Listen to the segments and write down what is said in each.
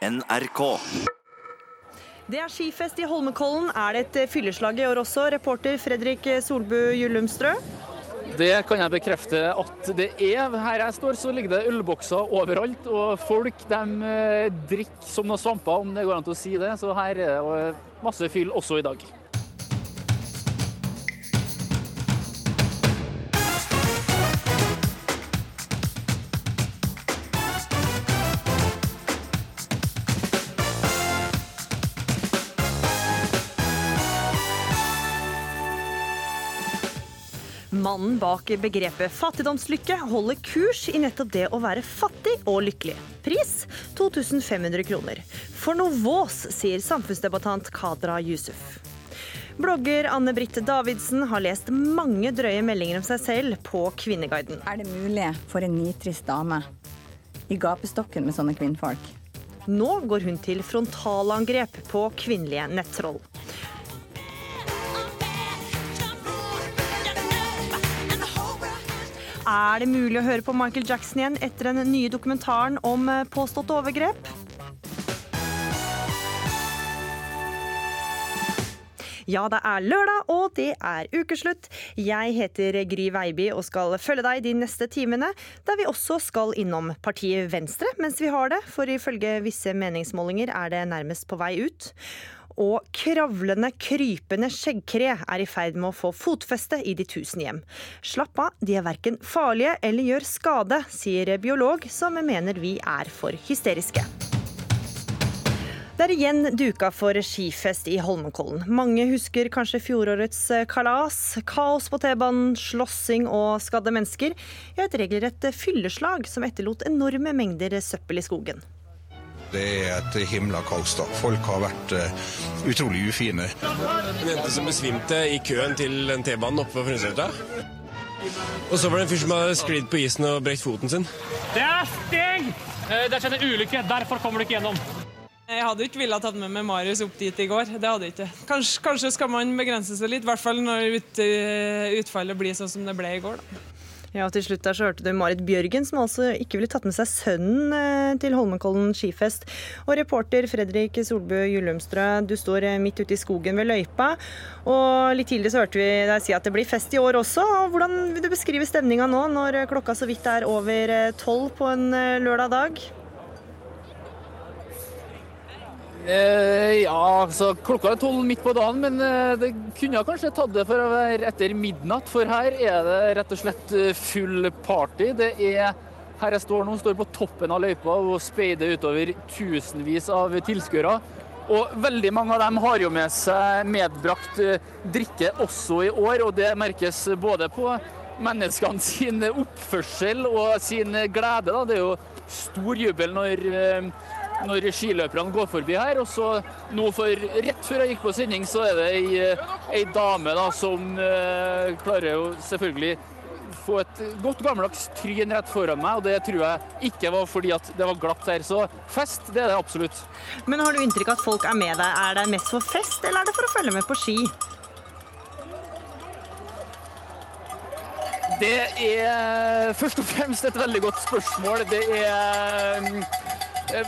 NRK. Det er skifest i Holmenkollen. Er det et fylleslag i år også? Reporter Fredrik Solbu Jullumstrø? Det kan jeg bekrefte at det er. Her jeg står, så ligger det ølbokser overalt. Og folk de eh, drikker som noen svamper, om det går an til å si det. Så her er det masse fyll også i dag. Mannen bak begrepet fattigdomslykke holder kurs i nettopp det å være fattig og lykkelig. Pris 2500 kroner. For noe vås, sier samfunnsdebattant Kadra Yusuf. Blogger Anne Britt Davidsen har lest mange drøye meldinger om seg selv på Kvinneguiden. Er det mulig for en nitrist dame i gapestokken med sånne kvinnfolk? Nå går hun til frontalangrep på kvinnelige nettroll. Er det mulig å høre på Michael Jackson igjen etter den nye dokumentaren om påstått påståtte overgrep? Ja, det er lørdag, og det er ukeslutt. Jeg heter Gry Veiby og skal følge deg de neste timene, der vi også skal innom partiet Venstre mens vi har det, for ifølge visse meningsmålinger er det nærmest på vei ut. Og kravlende, krypende skjeggkre er i ferd med å få fotfeste i de tusen hjem. Slapp av, de er verken farlige eller gjør skade, sier biolog, som mener vi er for hysteriske. Det er igjen duka for skifest i Holmenkollen. Mange husker kanskje fjorårets kalas. Kaos på T-banen, slåssing og skadde mennesker. Ja, et regelrett fylleslag som etterlot enorme mengder søppel i skogen. Det er et himla kaos. da. Folk har vært uh, utrolig ufine. En jente som besvimte i køen til en T-banen oppe på Frøysetra. Og så var det en fyr som hadde sklidd på isen og brekt foten sin. Det er steg! Det har skjedd en ulykke, derfor kommer du ikke gjennom. Jeg hadde ikke villet tatt med meg Marius opp dit i går. Det hadde jeg ikke. Kanskje, kanskje skal man begrense seg litt, i hvert fall når ut, utfallet blir sånn som det ble i går. da. Ja, og til slutt der så hørte du Marit Bjørgen, som altså ikke ville tatt med seg sønnen til Holmenkollen skifest. Og reporter Fredrik Solbø Gyllumstrø, du står midt ute i skogen ved løypa. Og litt tidligere så hørte vi deg si at det blir fest i år også. Og hvordan vil du beskrive stemninga nå, når klokka så vidt er over tolv på en lørdag dag? Eh, ja, så klokka er tolv midt på dagen, men eh, det kunne kanskje tatt det for å være etter midnatt. For her er det rett og slett eh, full party. Det er her jeg står nå, står på toppen av løypa og speider utover tusenvis av tilskuere. Og veldig mange av dem har jo med seg medbrakt eh, drikke også i år, og det merkes både på menneskene sin oppførsel og sin glede. Da. Det er jo stor jubel når eh, når skiløperne går forbi her. Og så nå for rett før jeg gikk på sending, så er det ei, ei dame da, som eh, klarer å selvfølgelig få et godt gammeldags tryn rett foran meg, og det tror jeg ikke var fordi at det var glatt her. Så fest, det er det absolutt. Men har du inntrykk av at folk er med deg? Er det mest for fest, eller er det for å følge med på ski? Det er først og fremst et veldig godt spørsmål. Det er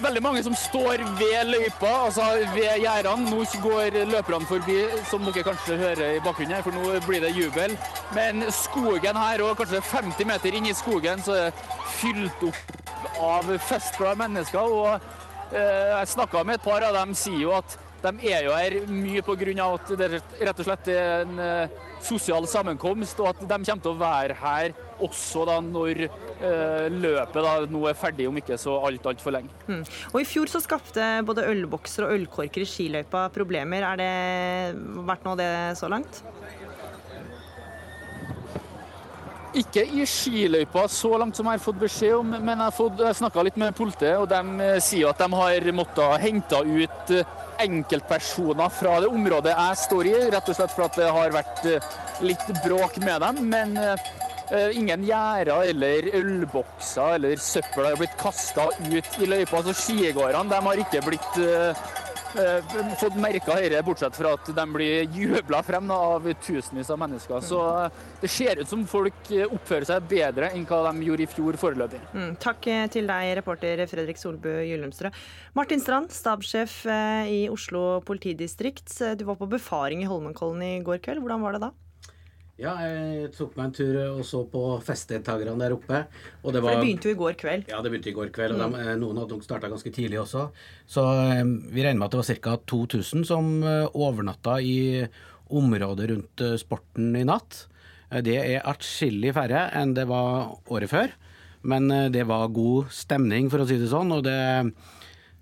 veldig mange som står ved løypa, altså ved gjerdene. Nå går løperne forbi, som dere kanskje hører i bakgrunnen her, for nå blir det jubel. Men skogen her, og kanskje 50 meter inn i skogen, så er det fylt opp av festglade mennesker. og eh, Jeg snakka med et par av dem, sier jo at de er jo her mye pga. at det rett og slett er en uh, sosial sammenkomst, og at de kommer til å være her også da når eh, løpet da nå er ferdig, om ikke så alt altfor lenge. Mm. Og I fjor så skapte både ølbokser og ølkorker i skiløypa problemer. Er det vært noe av det så langt? Ikke i skiløypa så langt som jeg har fått beskjed om, men jeg har snakka litt med politiet, og de sier at de har måttet hente ut enkeltpersoner fra det området jeg står i, rett og slett for at det har vært litt bråk med dem. Men ingen gjerder eller ølbokser eller søppel har blitt kasta ut i løypa. Så skigårdene har ikke blitt eh, fått merka dette, bortsett fra at de blir jubla frem av tusenvis av mennesker. Så eh, det ser ut som folk eh, oppfører seg bedre enn hva de gjorde i fjor foreløpig. Mm, takk eh, til deg, reporter Fredrik Solbø Gyllumstrø. Martin Strand, stabssjef eh, i Oslo politidistrikt. Eh, Du var på befaring i Holmenkollen i går kveld. Hvordan var det da? Ja, jeg tok meg en tur og så på festdeltakerne der oppe. Og det For det begynte jo i går kveld. Ja, det begynte i går kveld. og de, eh, Noen hadde nok starta ganske tidlig også. Så eh, vi regner med at det var ca. 2000 som eh, overnatta i området rundt eh, sporten i natt. Eh, Det er atskillig færre enn det var året før. Men eh, det var god stemning, for å si det sånn. Og det,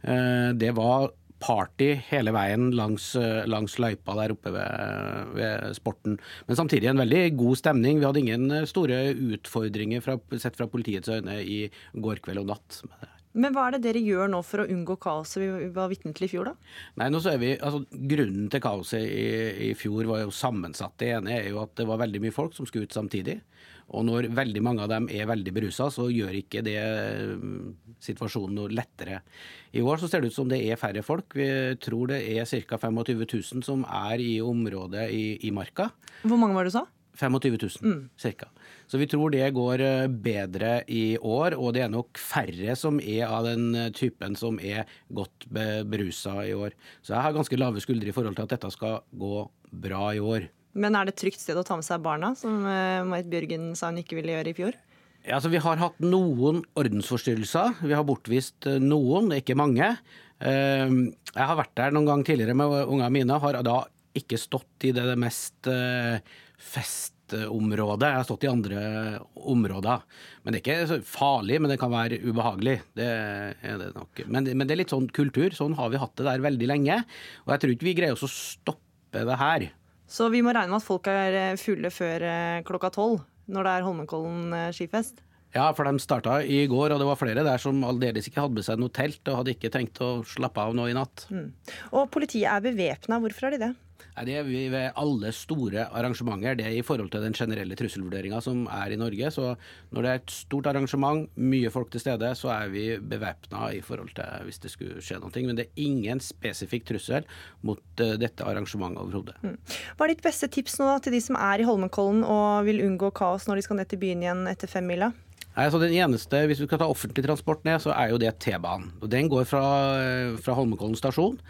eh, det var party hele veien langs, eh, langs løypa der oppe ved, ved sporten. Men samtidig en veldig god stemning. Vi hadde ingen eh, store utfordringer fra, sett fra politiets øyne i går kveld og natt. Men hva er det dere gjør nå for å unngå kaoset vi var vitne til i fjor, da? Nei, nå så er vi, altså Grunnen til kaoset i, i fjor var jo sammensatt. Det ene er jo at det var veldig mye folk som skulle ut samtidig. Og når veldig mange av dem er veldig berusa, så gjør ikke det mm, situasjonen noe lettere. I år så ser det ut som det er færre folk. Vi tror det er ca. 25 000 som er i området i, i Marka. Hvor mange var det du sa? 25 000 cirka. Så vi tror det går eh, bedre i år, og det er nok færre som er av den eh, typen som er godt be- berusa i år. Så jeg har ganske lave skuldre i forhold til at dette skal gå bra i år. Men er det et trygt sted å ta med seg barna, som eh, Marit Bjørgen sa hun ikke ville gjøre i fjor? Ja, altså Vi har hatt noen ordensforstyrrelser. Vi har bortvist eh, noen, ikke mange. Eh, Jeg har vært der noen gang tidligere med ungene mine. Har da ikke stått i det mest eh, festområdet. Jeg har stått i andre områder. Men det er ikke farlig, men det kan være ubehagelig. Det er det nok. Men, men det er litt sånn kultur. Sånn har vi hatt det der veldig lenge. Og jeg tror ikke vi greier oss å stoppe det her. Så vi må regne med at folk er eh, fulle før eh, klokka tolv, når det er Holmenkollen eh, skifest? Ja, for de starta i går, og det var flere der som aldeles ikke hadde med seg noe telt og hadde ikke tenkt å slappe av nå i natt. Og politiet er bevæpna. Hvorfor er de det? Det er vi ved alle store arrangementer. Det er i forhold til den generelle trusselvurderinga som er i Norge. Så når det er et stort arrangement, mye folk til stede, så er vi bevæpna i forhold til hvis det skulle skje noe. Men det er ingen spesifikk trussel mot eh, dette arrangementet overhodet. Hva er ditt beste tips nå til de som er i Holmenkollen og vil unngå kaos når de skal ned til byen igjen etter femmila? Nei, så den eneste, Hvis du skal ta offentlig transport ned, så er jo det T-banen. Og Den går fra, fra Holmenkollen stasjon.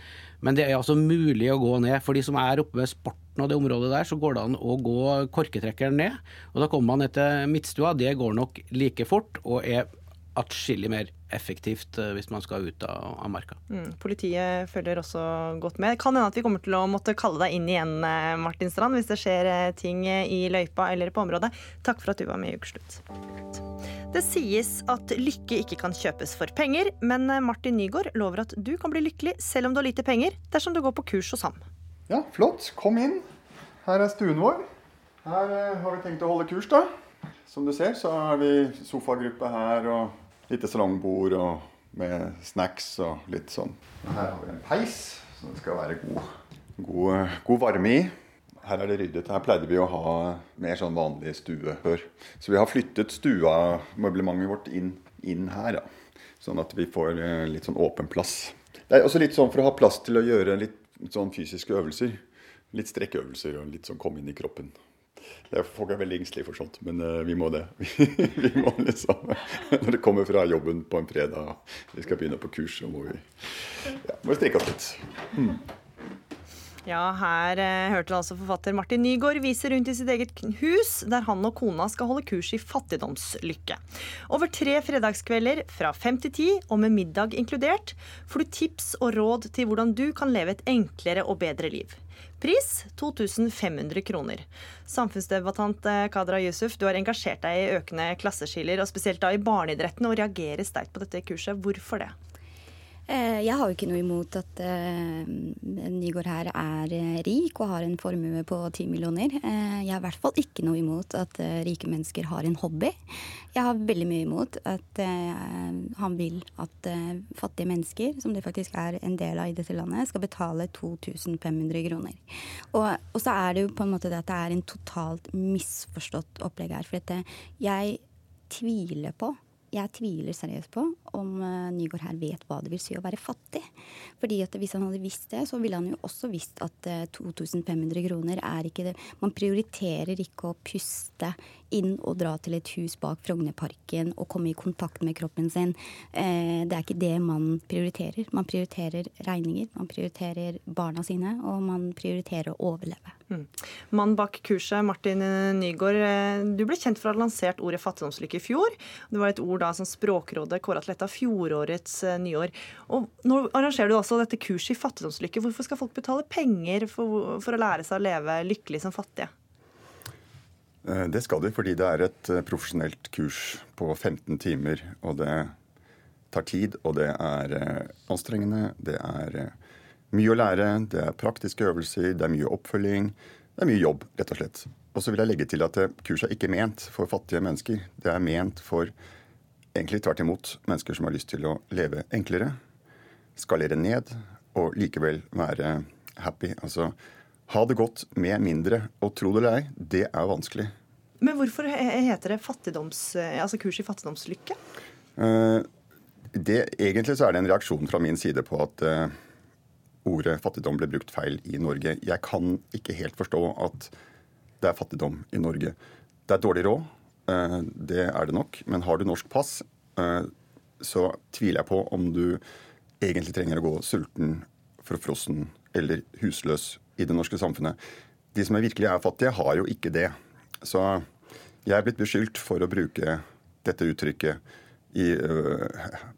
Men det er altså mulig å gå ned. For de som er oppe ved sporten og det området der, så går det an å gå korketrekkeren ned. Og da kommer man ned til Midtstua. Det går nok like fort og er atskillig mer effektivt eh, hvis man skal ut av, av marka. Mm, politiet følger også godt med. Kan hende at vi kommer til å måtte kalle deg inn igjen, eh, Martin Strand, hvis det skjer eh, ting i løypa eller på området. Takk for at du var med i Ukeslutt. Det sies at lykke ikke kan kjøpes for penger, men Martin Nygaard lover at du kan bli lykkelig selv om du har lite penger, dersom du går på kurs hos ham. Ja, flott. Kom inn. Her er stuen vår. Her har vi tenkt å holde kurs, da. Som du ser, så har vi sofagruppe her og lite salongbord og med snacks og litt sånn. Her har vi en peis som det skal være god, god, god varme i. Her er det ryddet. Her pleide vi å ha mer sånn vanlig stue før. Så vi har flyttet stua, møblementet vårt, inn, inn her. Da. Sånn at vi får eh, litt sånn åpen plass. Det er også litt sånn for å ha plass til å gjøre litt sånn fysiske øvelser. Litt strekkeøvelser og litt sånn komme inn i kroppen. Er, folk er veldig engstelige for sånt, men uh, vi må det. vi må liksom, Når det kommer fra jobben på en fredag, vi skal begynne på kurs, så må vi, ja, må oss litt. Ja, her eh, hørte du altså forfatter Martin Nygaard vise rundt i sitt eget hus, der han og kona skal holde kurs i fattigdomslykke. Over tre fredagskvelder fra fem til ti, og med middag inkludert, får du tips og råd til hvordan du kan leve et enklere og bedre liv. Pris 2500 kroner. Samfunnsdebattant eh, Kadra Yusuf, du har engasjert deg i økende klasseskiller, og spesielt da i barneidretten, og reagerer sterkt på dette kurset. Hvorfor det? Eh, Jeg har jo ikke noe imot at eh, Nygaard her er eh, rik og har en formue på ti millioner. Jeg har i hvert fall ikke noe imot at rike mennesker har en hobby. Jeg har veldig mye imot at han vil at fattige mennesker, som det faktisk er en del av i dette landet, skal betale 2500 kroner. Og, og så er det jo på en måte det at det er en totalt misforstått opplegg her. For dette, jeg tviler på jeg tviler seriøst på om uh, Nygaard her vet hva det vil si å være fattig. Fordi at hvis han hadde visst det, så ville han jo også visst at uh, 2500 kroner er ikke det Man prioriterer ikke å puste inn og dra til et hus bak Frognerparken og komme i kontakt med kroppen sin. Uh, det er ikke det man prioriterer. Man prioriterer regninger, man prioriterer barna sine, og man prioriterer å overleve. Mm. Mann bak kurset, Martin Nygaard, du ble kjent for å ha lansert ordet fattigdomslykke i fjor. Det var et ord da som Språkrådet kåra til et av fjorårets eh, nyår. Og nå arrangerer du også dette kurset i fattigdomslykke. Hvorfor skal folk betale penger for, for å lære seg å leve lykkelig som fattige? Eh, det skal de fordi det er et eh, profesjonelt kurs på 15 timer. Og det tar tid, og det er anstrengende. Det er mye å lære, det er praktiske øvelser, det er mye oppfølging. Det er mye jobb, rett og slett. Og så vil jeg legge til at kurset er ikke ment for fattige mennesker. Det er ment for egentlig tvert imot mennesker som har lyst til å leve enklere, skalere ned og likevel være happy. Altså ha det godt med mindre. Og tro det eller ei, det er vanskelig. Men hvorfor heter det altså kurs i fattigdomslykke? Uh, det, egentlig så er det en reaksjon fra min side på at uh, ordet fattigdom ble brukt feil i Norge. Jeg kan ikke helt forstå at det er fattigdom i Norge. Det er dårlig råd. uh, det er det nok. Men har du norsk pass, så tviler jeg på om du egentlig trenger å gå sulten, forfrossen eller husløs i det norske samfunnet. De som er virkelig er fattige, har jo ikke det. Så jeg er blitt beskyldt for å bruke dette uttrykket i, uh,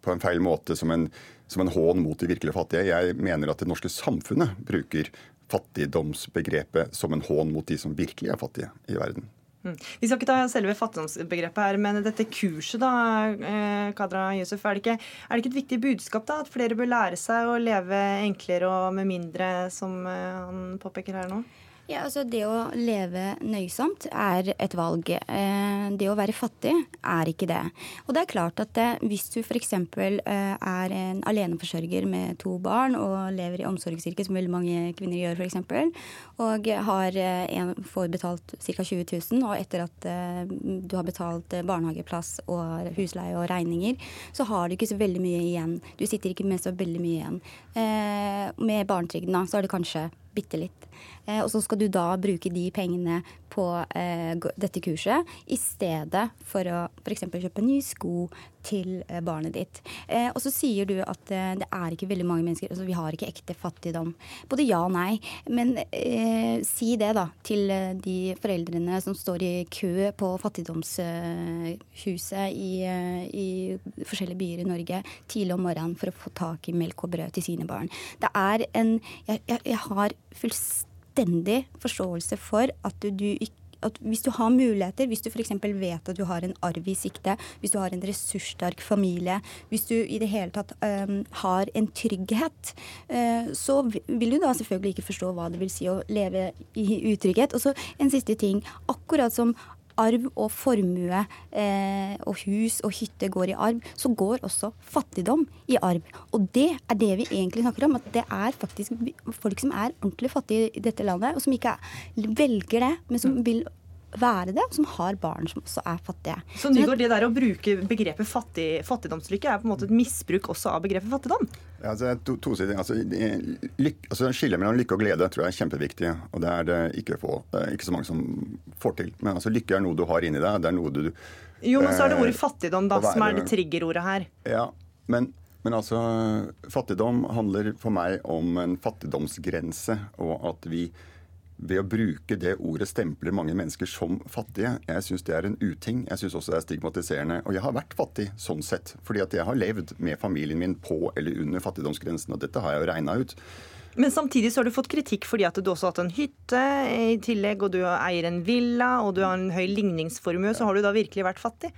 på en feil måte som en, som en hån mot de virkelig fattige. Jeg mener at det norske samfunnet bruker fattigdomsbegrepet som en hån mot de som virkelig er fattige i verden. Mm. Vi skal ikke ta selve fattigdomsbegrepet her, men dette kurset, da, eh, Kadra Yusuf, er det, ikke, er det ikke et viktig budskap da, at flere bør lære seg å leve enklere og med mindre, som eh, han påpeker her nå? Ja, altså Det å leve nøysomt er et valg. Eh, det å være fattig er ikke det. Og det er klart at hvis du f.eks. Eh, er en aleneforsørger med to barn og lever i omsorgsyrket, som veldig mange kvinner gjør f.eks., og har eh, får betalt ca. 20 000, og etter at du har betalt barnehageplass og husleie og regninger, så har du ikke så veldig mye igjen. Du sitter ikke med så veldig mye igjen. Med barnetrygden da, så er det kanskje bitte litt. Eh, og så skal du da bruke de pengene på eh, dette kurset i stedet for å f.eks. kjøpe nye sko til eh, barnet ditt. Eh, og så sier du at eh, det er ikke veldig mange mennesker altså Vi har ikke ekte fattigdom. Både ja og nei. Men eh, si det da til de foreldrene som står i kø på fattigdomshuset i, i forskjellige byer i Norge tidlig om morgenen for å få tak i melk og brød til sine barn. Det er en Jeg, jeg, jeg har fullstendig forståelse for at du, du ikke at hvis du har muligheter, hvis du f.eks. vet at du har en arv i sikte, hvis du har en ressurssterk familie, hvis du i det hele tatt um, har en trygghet, uh, så vil du da selvfølgelig ikke forstå hva det vil si å leve i utrygghet. Og så en siste ting. Akkurat som arv og formue eh, og hus og hytte går i arv, så går også fattigdom i arv. Og det er det vi egentlig snakker om. At det er faktisk folk som er ordentlig fattige i dette landet, og som ikke velger det, men som vil være det, og som har barn som også er fattige. Så Nygaard, det der å bruke begrepet fattig, fattigdomslykke er på en måte et misbruk også av begrepet fattigdom? Ja, altså, to, to sider. Altså, altså, Skillet mellom lykke og glede tror jeg er kjempeviktig. Og det er det ikke, få, er ikke så mange som får til. Men altså, lykke er noe du har inni deg. Det er noe du Jo, men så er det ordet eh, fattigdom, da, være, som er det triggerordet her. Ja, men men altså, fattigdom handler for meg om en fattigdomsgrense, og at vi ved å bruke det ordet stempler mange mennesker som fattige. Jeg syns det er en uting. Jeg syns også det er stigmatiserende. Og jeg har vært fattig sånn sett. Fordi at jeg har levd med familien min på eller under fattigdomsgrensen. Og dette har jeg jo regna ut. Men samtidig så har du fått kritikk fordi at du også har hatt en hytte i tillegg, og du eier en villa, og du har en høy ligningsformue. Så har du da virkelig vært fattig?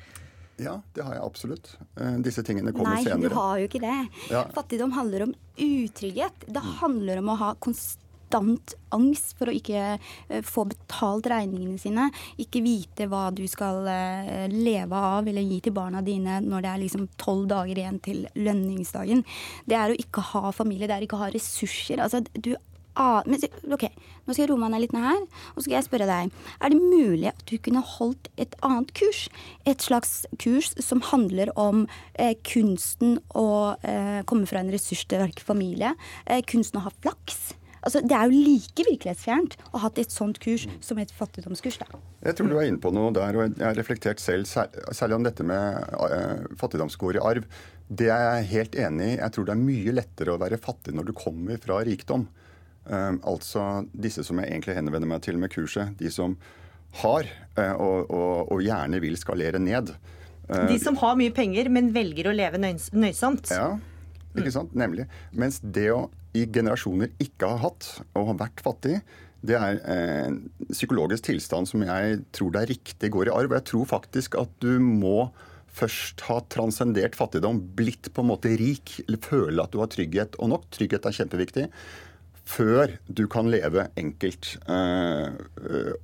Ja, det har jeg absolutt. Eh, disse tingene kommer Nei, senere. Nei, du har jo ikke det. Ja. Fattigdom handler om utrygghet. Det handler om å ha konstant konstant angst for å ikke eh, få betalt regningene sine. Ikke vite hva du skal eh, leve av eller gi til barna dine når det er liksom tolv dager igjen til lønningsdagen. Det er å ikke ha familie, det er å ikke ha ressurser. Altså, du men, Ok, nå skal jeg roe meg ned litt ned her, og så skal jeg spørre deg. Er det mulig at du kunne holdt et annet kurs? Et slags kurs som handler om eh, kunsten å eh, komme fra en ressurssterk familie, eh, kunsten å ha flaks? Altså, det er jo like virkelighetsfjernt å ha hatt et sånt kurs som et fattigdomskurs. da. Jeg tror du er inne på noe der, og jeg har reflektert selv, særlig om dette med uh, fattigdomsgård i arv. Det er jeg helt enig i. Jeg tror det er mye lettere å være fattig når du kommer fra rikdom. Uh, altså disse som jeg egentlig henvender meg til med kurset. De som har, uh, og, og, og, gjerne vil skalere ned. de som har mye penger, men velger å leve nøysomt. Ja, ikke sant? Nemlig. Mens det å i generasjoner ikke har hatt og har vært fattig, det er en psykologisk tilstand som jeg tror det er riktig går i arv. Og jeg tror faktisk at du må først ha transcendert fattigdom, blitt på en måte rik, eller føle at du har trygghet. Og nok, trygghet er kjempeviktig. Før du kan leve enkelt øh,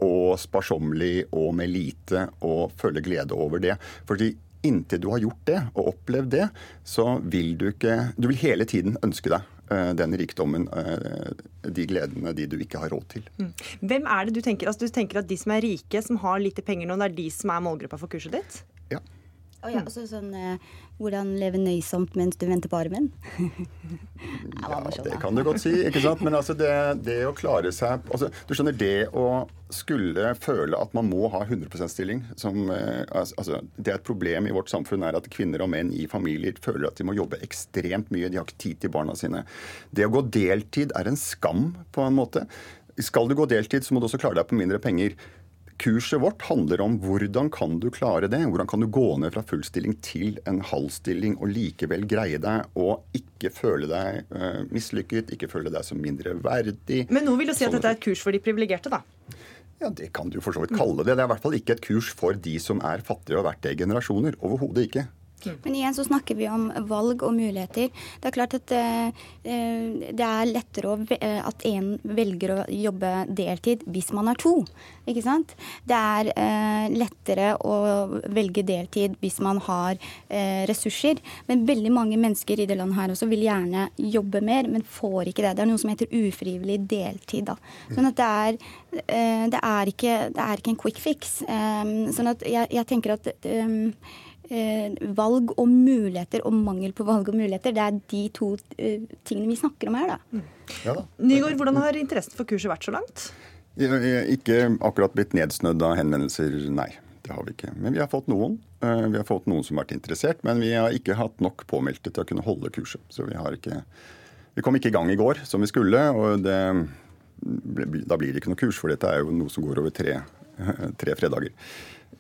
og sparsommelig og med lite og føle glede over det. Fordi inntil du har gjort det og opplevd det, så vil du ikke Du vil hele tiden ønske deg Eh, den rikdommen, eh, de gledene, de du ikke har råd til. Mm. Hvem er det du tenker? Altså, du tenker at de som er rike, som har lite penger nå, det er de som er målgruppa for kurset ditt? Ja. Oh, ja, også sånn, eh, Hvordan leve nøysomt mens du venter på armen? ja, det kan du godt si. ikke sant? Men altså det, det å klare seg altså, Du skjønner, det å skulle føle at man må ha 100 %-stilling som eh, altså, Det er et problem i vårt samfunn er at kvinner og menn i familier føler at de må jobbe ekstremt mye. De har ikke tid til barna sine. Det å gå deltid er en skam, på en måte. Skal du gå deltid, så må du også klare deg på mindre penger. Kurset vårt handler om hvordan kan du klare det? Hvordan kan du gå ned fra full stilling til en halv stilling og likevel greie deg og ikke føle deg uh, mislykket, ikke føle deg som mindre verdig. Men nå vil du si at dette er et kurs for de privilegerte, da? Ja, Det kan du for så vidt kalle det. Det er i hvert fall ikke et kurs for de som er fattige og har vært det i generasjoner. Overhodet ikke. Men igjen så snakker vi om valg og muligheter. Det er klart at eh, eh det er lettere eh, at en velger å jobbe deltid hvis man er to. Ikke sant? Det er lettere å velge deltid hvis man har ressurser. Men veldig mange mennesker i det landet her også vil gjerne jobbe mer, men får ikke det. Det er noe som heter ufrivillig deltid. Da. Sånn at det er, det er, ikke, det er ikke, en quick fix. sånn at jeg, jeg tenker at valg og muligheter og mangel på valg og muligheter. Det er de to eh, tingene vi snakker om her, da. Mm. Ja, da. Nygaard, hvordan har interessen for kurset vært så langt? Ikke akkurat blitt nedsnødd av henvendelser, nei. Det har vi ikke. Men vi har fått noen. Eh, vi har fått noen som har vært interessert, men vi har ikke hatt nok påmeldte til å kunne holde kurset. Så vi har ikke Vi kom ikke i gang i går som vi skulle, og det, da blir det ikke noe kurs, for dette er jo noe som går over tre, tre fredager.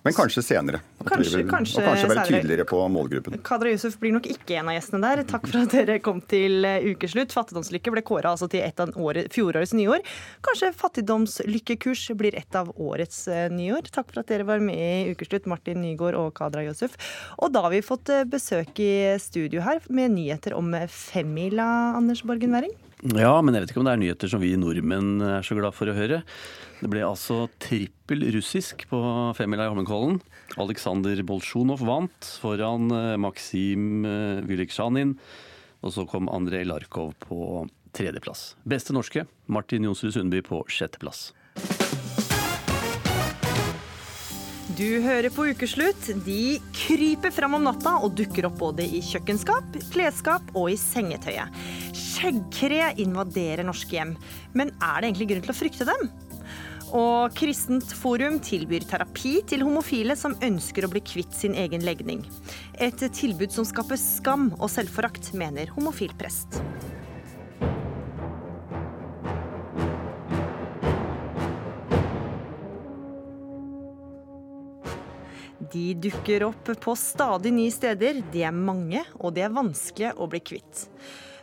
Men kanskje senere. Kanskje, kanskje, og kanskje være tydeligere på målgruppen. Kadra Yusuf blir nok ikke en av gjestene der. Takk for at dere kom til eh, ukeslutt. Fattigdomslykke ble kåra altså til et av året, fjorårets nyår. Kanskje fattigdomslykkekurs blir et av årets eh, nyår. Takk for at dere var med i ukeslutt, Martin Nygaard og Kadra Yusuf. Og da har vi fått eh, besøk i studio her med nyheter om femmila, Anders Borgen Werring. Ja, men jeg vet ikke om det er nyheter som vi nordmenn er så glad for å høre. Det ble altså trippel russisk på femmila i Holmenkollen. Aleksandr Bolsjunov vant foran eh, Maksim eh, Vyliksjanin. Og så kom Andrej Larkov på tredjeplass. Beste norske Martin Jonsrud Sundby på sjetteplass. Du hører på Ukeslutt. De kryper fram om natta og dukker opp både i kjøkkenskap, klesskap og i sengetøyet. Skjeggkre invaderer norske hjem. Men er det egentlig grunn til å frykte dem? Og Kristent Forum tilbyr terapi til homofile som ønsker å bli kvitt sin egen legning. Et tilbud som skaper skam og selvforakt, mener homofil prest. De dukker opp på stadig nye steder. De er mange, og de er vanskelige å bli kvitt.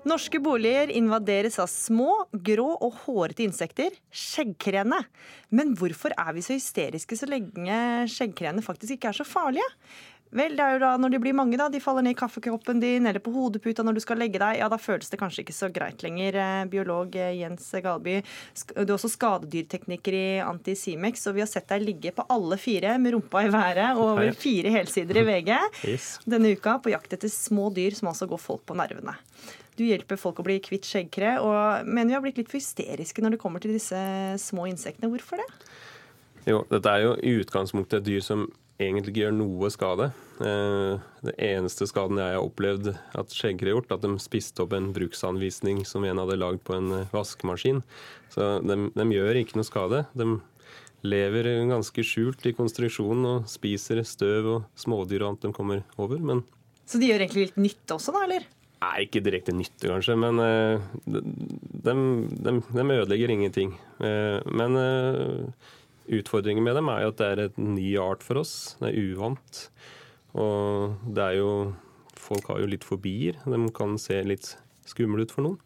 Norske boliger invaderes av små, grå og hårete insekter, skjeggkrene. Men hvorfor er vi så hysteriske så lenge skjeggkrene faktisk ikke er så farlige? Vel, det er jo da når de blir mange, da. De faller ned i kaffekoppen din eller på hodeputa når du skal legge deg. Ja, da føles det kanskje ikke så greit lenger. Eh, biolog eh, Jens Galby, du er også skadedyrtekniker i Antisimex, og vi har sett deg ligge på alle fire med rumpa i været og over fire helsider i VG denne uka på jakt etter små dyr som altså går folk på nervene. Du hjelper folk å bli kvitt skjeggkre, og mener vi har blitt litt for hysteriske når det kommer til disse små insektene. Hvorfor det? Jo, dette er jo i utgangspunktet et dyr som egentlig ikke gjør noe skade. Eh, det eneste skaden jeg har opplevd at skjeggere har gjort, at de spiste opp en bruksanvisning som en hadde lagd på en eh, vaskemaskin. Så de, de gjør ikke noe skade. De lever ganske skjult i konstruksjonen og spiser støv og smådyr og annet de kommer over. Men Så de gjør egentlig litt nytte også, da, eller? Nei, ikke direkte nytte, kanskje, men uh, de, de, de, de, ødelegger ingenting. Men utfordringen med dem er jo at det er et ny art for oss. Det er uvant. Og det er jo Folk har jo litt fobier. De kan se litt skumle ut for noen.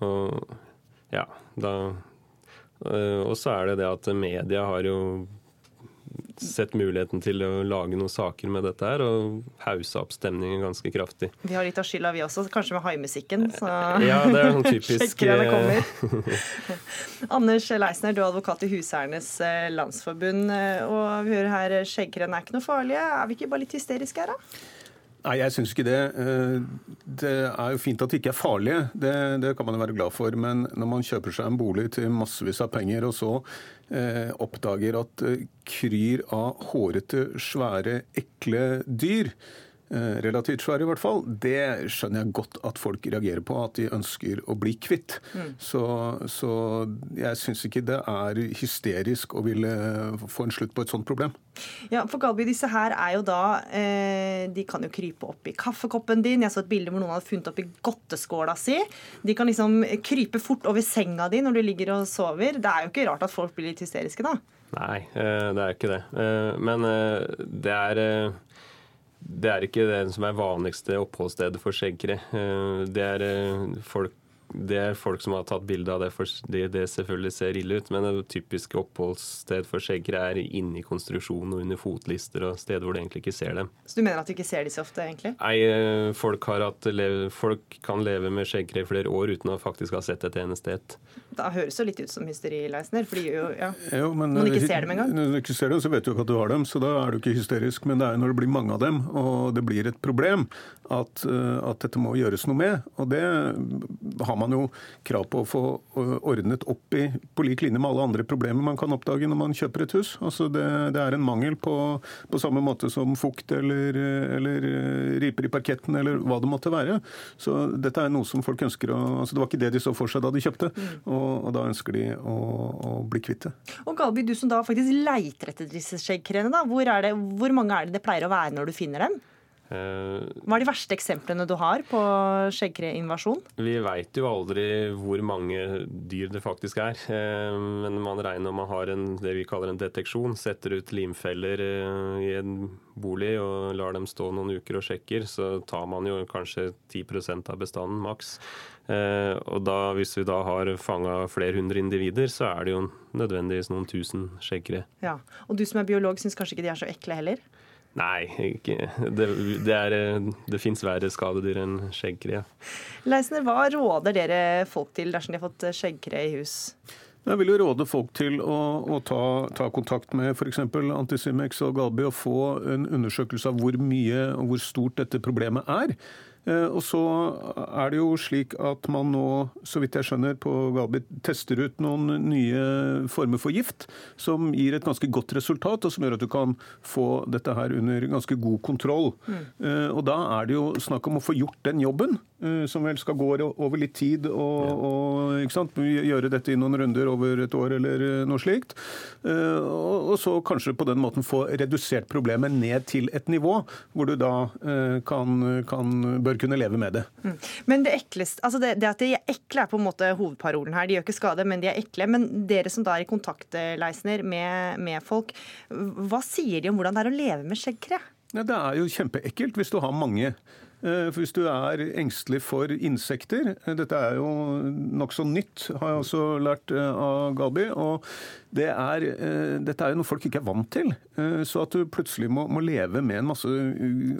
Og ja, da Og så er det det at media har jo sett muligheten til å lage noen saker med dette her, og haussa opp stemningen ganske kraftig. Vi har litt av skylda, vi også, kanskje med haimusikken. Så ja, det er sånn typisk Anders Leisner, du er advokat i Huseiernes eh, Landsforbund, eh, og vi hører her skjeggkrenn er ikke noe farlige. Er vi ikke bare litt hysteriske her, da? Nei, jeg syns ikke det. Eh, det er jo fint at de ikke er farlige, det, det, kan man jo være glad for. Men når man kjøper seg en bolig til massevis av penger, og så eh, oppdager at kryr av hårete, svære, ekle dyr, Eh, relativt svære i hvert fall, det skjønner jeg godt at folk reagerer på. At de ønsker å bli kvitt. Mm. Så, så, jeg syns ikke det er hysterisk å ville få en slutt på et sånt problem. Ja, for Galby, disse her er jo da eh, De kan jo krype opp i kaffekoppen din. Jeg så et bilde hvor noen hadde funnet opp i godteskåla si. De kan liksom krype fort over senga di når du ligger og sover. Det er jo ikke rart at folk blir litt hysteriske da. Nei, eh, det er ikke det. Men det er det er ikke det som er vanligste oppholdsstedet for skjeggkre. Eh, det er eh, folk det er folk som har tatt bilde av det, for det, det selvfølgelig ser ille ut. Men det typiske oppholdssted for skjeggere er inni konstruksjonen og under fotlister og steder hvor du egentlig ikke ser dem. Så du mener at du ikke ser de så ofte, egentlig? Nei, eh, folk, folk kan leve med skjeggere i flere år uten å faktisk ha sett et eneste et. Da høres det litt ut som hysteri, Leisner. Fordi jo, ja, jo, men, man ikke ser dem engang. Når du ikke ser dem, så vet du ikke at du har dem, så da er du ikke hysterisk. Men det er jo når det blir mange av dem, og det blir et problem, at, eh, at dette må gjøres noe med. Og det har man jo krav på å få ordnet opp i på lik linje med alle andre problemer man kan oppdage når man kjøper et hus. Altså det, det er en mangel på, på, samme måte som fukt eller, eller, riper i parketten eller hva det måtte være. Så dette er noe som folk ønsker å altså Det var ikke det de så for seg da de kjøpte, mm. Og, og, da ønsker de å, å bli kvitt det. Og Galby, du som da faktisk leiter etter disse skjeggkrene, hvor, hvor mange er det det pleier å være når du finner dem? Eh, Hva er de verste eksemplene du har på skjeggkreinvasjon? Vi veit jo aldri hvor mange dyr det faktisk er. Eh, men man regner om man har en, det vi kaller en deteksjon. Setter ut limfeller eh, i en bolig og lar dem stå noen uker og sjekker, så tar man jo kanskje 10% av bestanden maks. Og da, hvis vi da har fanga flere hundre individer, så er det jo nødvendigvis noen tusen skjeggkre. Ja. Og du som er biolog, syns kanskje ikke de er så ekle heller? Nei, ikke. det, det, er, det fins verre skadedyr enn skjeggkre. Leisner, hva råder dere folk til dersom de har fått skjeggkre i hus? Jeg vil jo råde folk til å, å ta, ta, kontakt med f.eks. Antisimex og Galbi og få en undersøkelse av hvor mye og hvor stort dette problemet er. Eh, og så er det jo slik at man nå, så vidt jeg skjønner, på Galbit tester ut noen nye former for gift som gir et ganske godt resultat, og som gjør at du kan få dette her under ganske god kontroll. Mm. Eh, og da er det jo snakk om å få gjort den jobben, som vel skal gå over litt tid, og, og gjøre dette i noen runder over et år eller noe slikt. Og så kanskje på den måten få redusert problemet ned til et nivå hvor du da kan, kan bør kunne leve med det. Mm. Men det ekleste, altså det, det, at de er ekle er på en måte hovedparolen her. De gjør ikke skade, men de er ekle. Men dere som da er i kontakt Leisner, med, med folk, hva sier de om hvordan det er å leve med skjeggkre? Ja, det er jo kjempeekkelt hvis du har mange. Eh, for Hvis du er engstelig for insekter eh, Dette er jo nokså nytt, har jeg også lært eh, av Gabi. og det er, Dette er jo noe folk ikke er vant til. Så at du plutselig må, må leve med en masse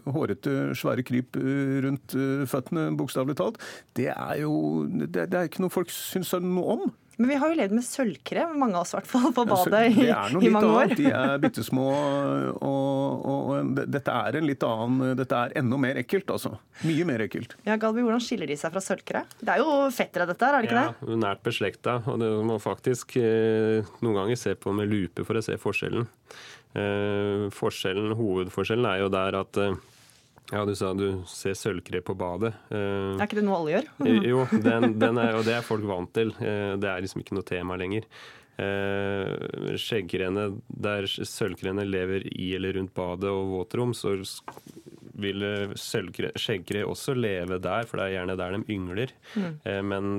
hårete, svære kryp rundt føttene, bokstavelig talt, det er jo det, det er ikke noe folk syns noe om. Men vi har jo levd med sølvkrem, mange av oss i hvert fall, på badet i, det er noe i litt mange år. annet. De er bitte små, og, og, og dette er en litt annen Dette er enda mer ekkelt, altså. Mye mer ekkelt. Ja, Galbi, Hvordan skiller de seg fra sølvkre? Det er jo fettere, dette her, er det ikke det? Ja, nært beslekta. Og det må faktisk eh, noen ganger se på med lupe for å se forskjellen. Eh, forskjellen, Hovedforskjellen er jo der at eh, ja, du sa du ser sølvkre på badet. Eh, Er ikke det noe alle gjør? Jo, den, den er, og det er folk vant til. Eh, Det er liksom ikke noe tema lenger. Eh, Skjeggkrene, der sølvkrene lever i eller rundt badet og våtrom, så vil eh, skjeggkre også leve der, for det er gjerne der de yngler. Mm. Eh, Men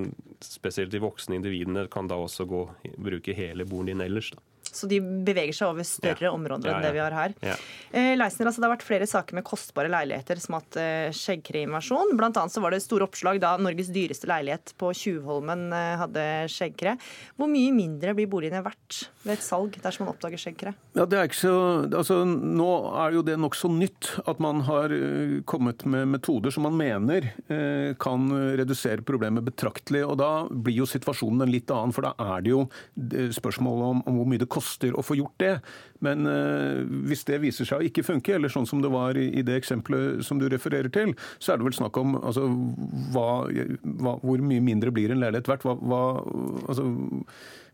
spesielt de voksne individene kan da også gå, bruke hele borden din ellers. Da. Så de beveger seg over større områder enn ja. det vi har her. Ja. Eh, Leisner, altså, det har vært flere saker med kostbare leiligheter som har hatt eh, skjeggkreinvasjon. Blant annet så var det store oppslag da Norges dyreste leilighet på Tjuvholmen eh, hadde skjeggkre. Hvor mye mindre blir boligene verdt ved et salg dersom man oppdager skjeggkre? Ja, det er ikke så, altså, nå er jo det nokså nytt at man har eh, kommet med metoder som man mener eh, kan redusere problemet betraktelig. og Da blir jo situasjonen en litt annen, for da er det jo eh, spørsmålet om, om hvor mye det koster å få gjort det. Men eh, hvis det viser seg å ikke funke, eller sånn som det var i, det eksempelet som du refererer til, så er det vel snakk om altså, hva, hva, hvor mye mindre blir en leilighet verdt. Hva, hva, altså,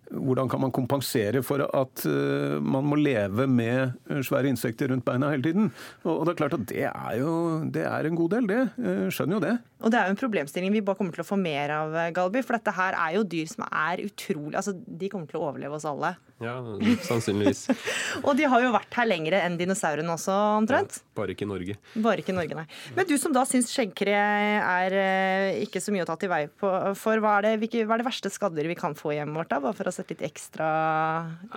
hvordan kan man kompensere for at eh, man må leve med eh, svære insekter rundt beina hele tiden? Og, det er klart at det er jo det er en god del, det. Skjønner jo det. Og det er jo en problemstilling vi bare kommer til å få mer av, Galby. For dette her er jo dyr som er utrolig Altså, de kommer til å overleve oss alle. Ja, sannsynligvis. Og de har jo vært her lenger enn dinosaurene også, omtrent. Bare ikke i Norge. Bare ikke i Norge, nei. Men du som da syns skjeggkre er eh, ikke så mye å ta til vei på, for, hva er, det, hvilke, hva er det verste skadder vi kan få i hjemmet vårt, da? Bare for å sette litt ekstra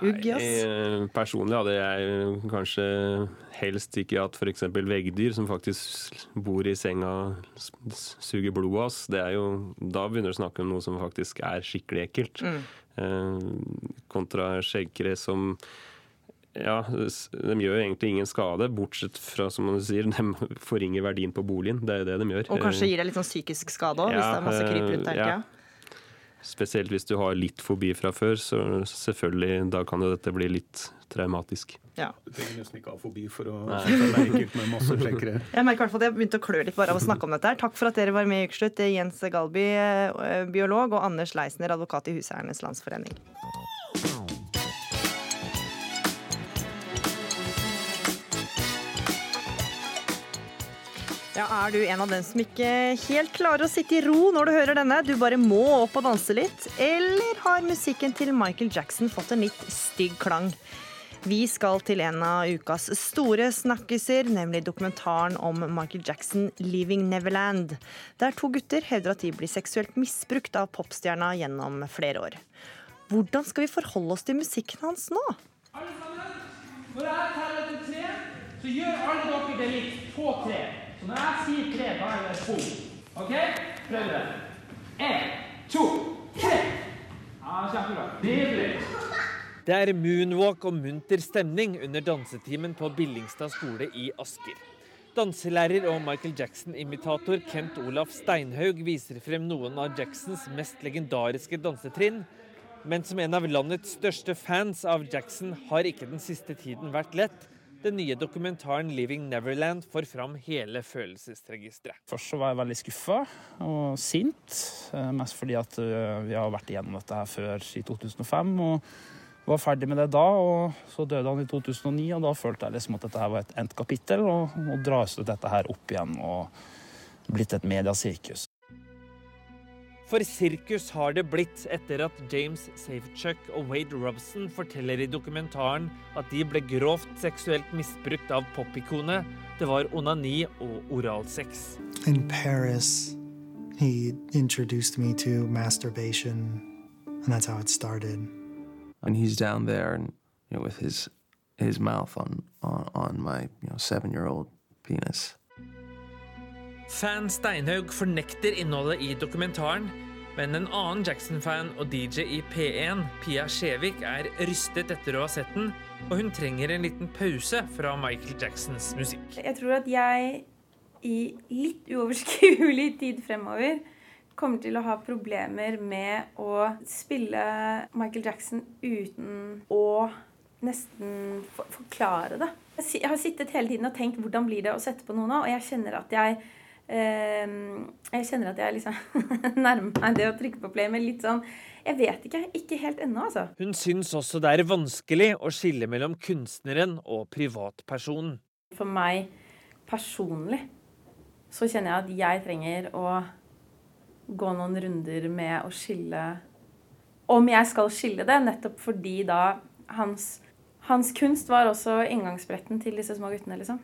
ugg i oss? Eh, Personlig hadde jeg kanskje helst ikke hatt f.eks. veggdyr som faktisk bor i senga suger blodet av oss. Det er jo, da begynner du å snakke om noe som faktisk er skikkelig ekkelt. Mm. Eh, kontra skjeggkre som ja, de gjør egentlig ingen skade, bortsett fra som man sier, de forringer verdien på boligen. Det er jo det de gjør. Og kanskje Eh, gir deg litt sånn psykisk skade òg, hvis det er masse kryp rundt der. eh, ja. Spesielt hvis du har litt fobi fra før, så selvfølgelig, da kan jo dette bli litt traumatisk. Ja. Du trenger nesten ikke ha fobi for å være ekkelt med masse flekkere. Jeg merker i hvert fall at jeg begynte å klø litt bare av å snakke om dette. her. Takk for at dere var med i Ukeslutt. Jens Galby, eh, biolog, og Anders Leisner, advokat i Huseiernes Landsforening. Ja, Er du en av dem som ikke helt klarer å sitte i ro når du hører denne, du bare må opp og danse litt? Eller har musikken til Michael Jackson fått en litt stygg klang? Vi skal til en av ukas store snakkiser, nemlig dokumentaren om Michael Jackson 'Leaving Neverland', der to gutter hevder at de blir seksuelt misbrukt av popstjerna gjennom flere år. Hvordan skal vi forholde oss til musikken hans nå? Alle sammen, Når jeg teller til tre, så gjør alle dere det litt på tre. Så når jeg sier tre, da er det to. OK? Prøv det. Én, to, tre. Ja, Kjempebra. Nydelig. Det er moonwalk og munter stemning under dansetimen på Billingstad skole i Asker. Danselærer og Michael Jackson-imitator Kent Olaf Steinhaug viser frem noen av Jacksons mest legendariske dansetrinn. Men som en av landets største fans av Jackson har ikke den siste tiden vært lett. Den nye dokumentaren 'Living Neverland' får fram hele følelsesregisteret. Først var jeg veldig skuffa og sint, eh, mest fordi at eh, vi har vært igjennom dette her før i 2005. og var ferdig med det da, og så døde han i 2009, og da følte jeg liksom at dette her var et endt kapittel, og nå dras dette her opp igjen og blitt et mediasirkus. For sirkus har det blitt etter at James Safechuck og Wade Robson forteller i dokumentaren at de ble grovt seksuelt misbrukt av popikonet. Det var onani og oralsex. In Paris, he introduced me to masturbation, and that's how it started. and he's down there and you know with his his mouth on on, on my you know seven year old penis Fan Steinhaug fornekter innholdet i dokumentaren, men en annen Jackson-fan og DJ i P1, Pia Skjevik, er rystet etter å ha sett den, og hun trenger en liten pause fra Michael Jacksons musikk. Jeg tror at jeg i litt uoverskuelig tid fremover kommer til å ha problemer med å spille Michael Jackson uten å nesten forklare det. Jeg har sittet hele tiden og tenkt hvordan blir det å sette på noe nå, og jeg kjenner at jeg Jeg kjenner at jeg liksom nærmer meg det å trykke på play med litt sånn Jeg vet ikke. Ikke helt ennå, altså. Hun syns også det er vanskelig å skille mellom kunstneren og privatpersonen. For meg personlig så kjenner jeg at jeg trenger å gå noen runder med å skille Om jeg skal skille det, nettopp fordi da hans hans kunst var også inngangsbretten til disse små guttene, liksom.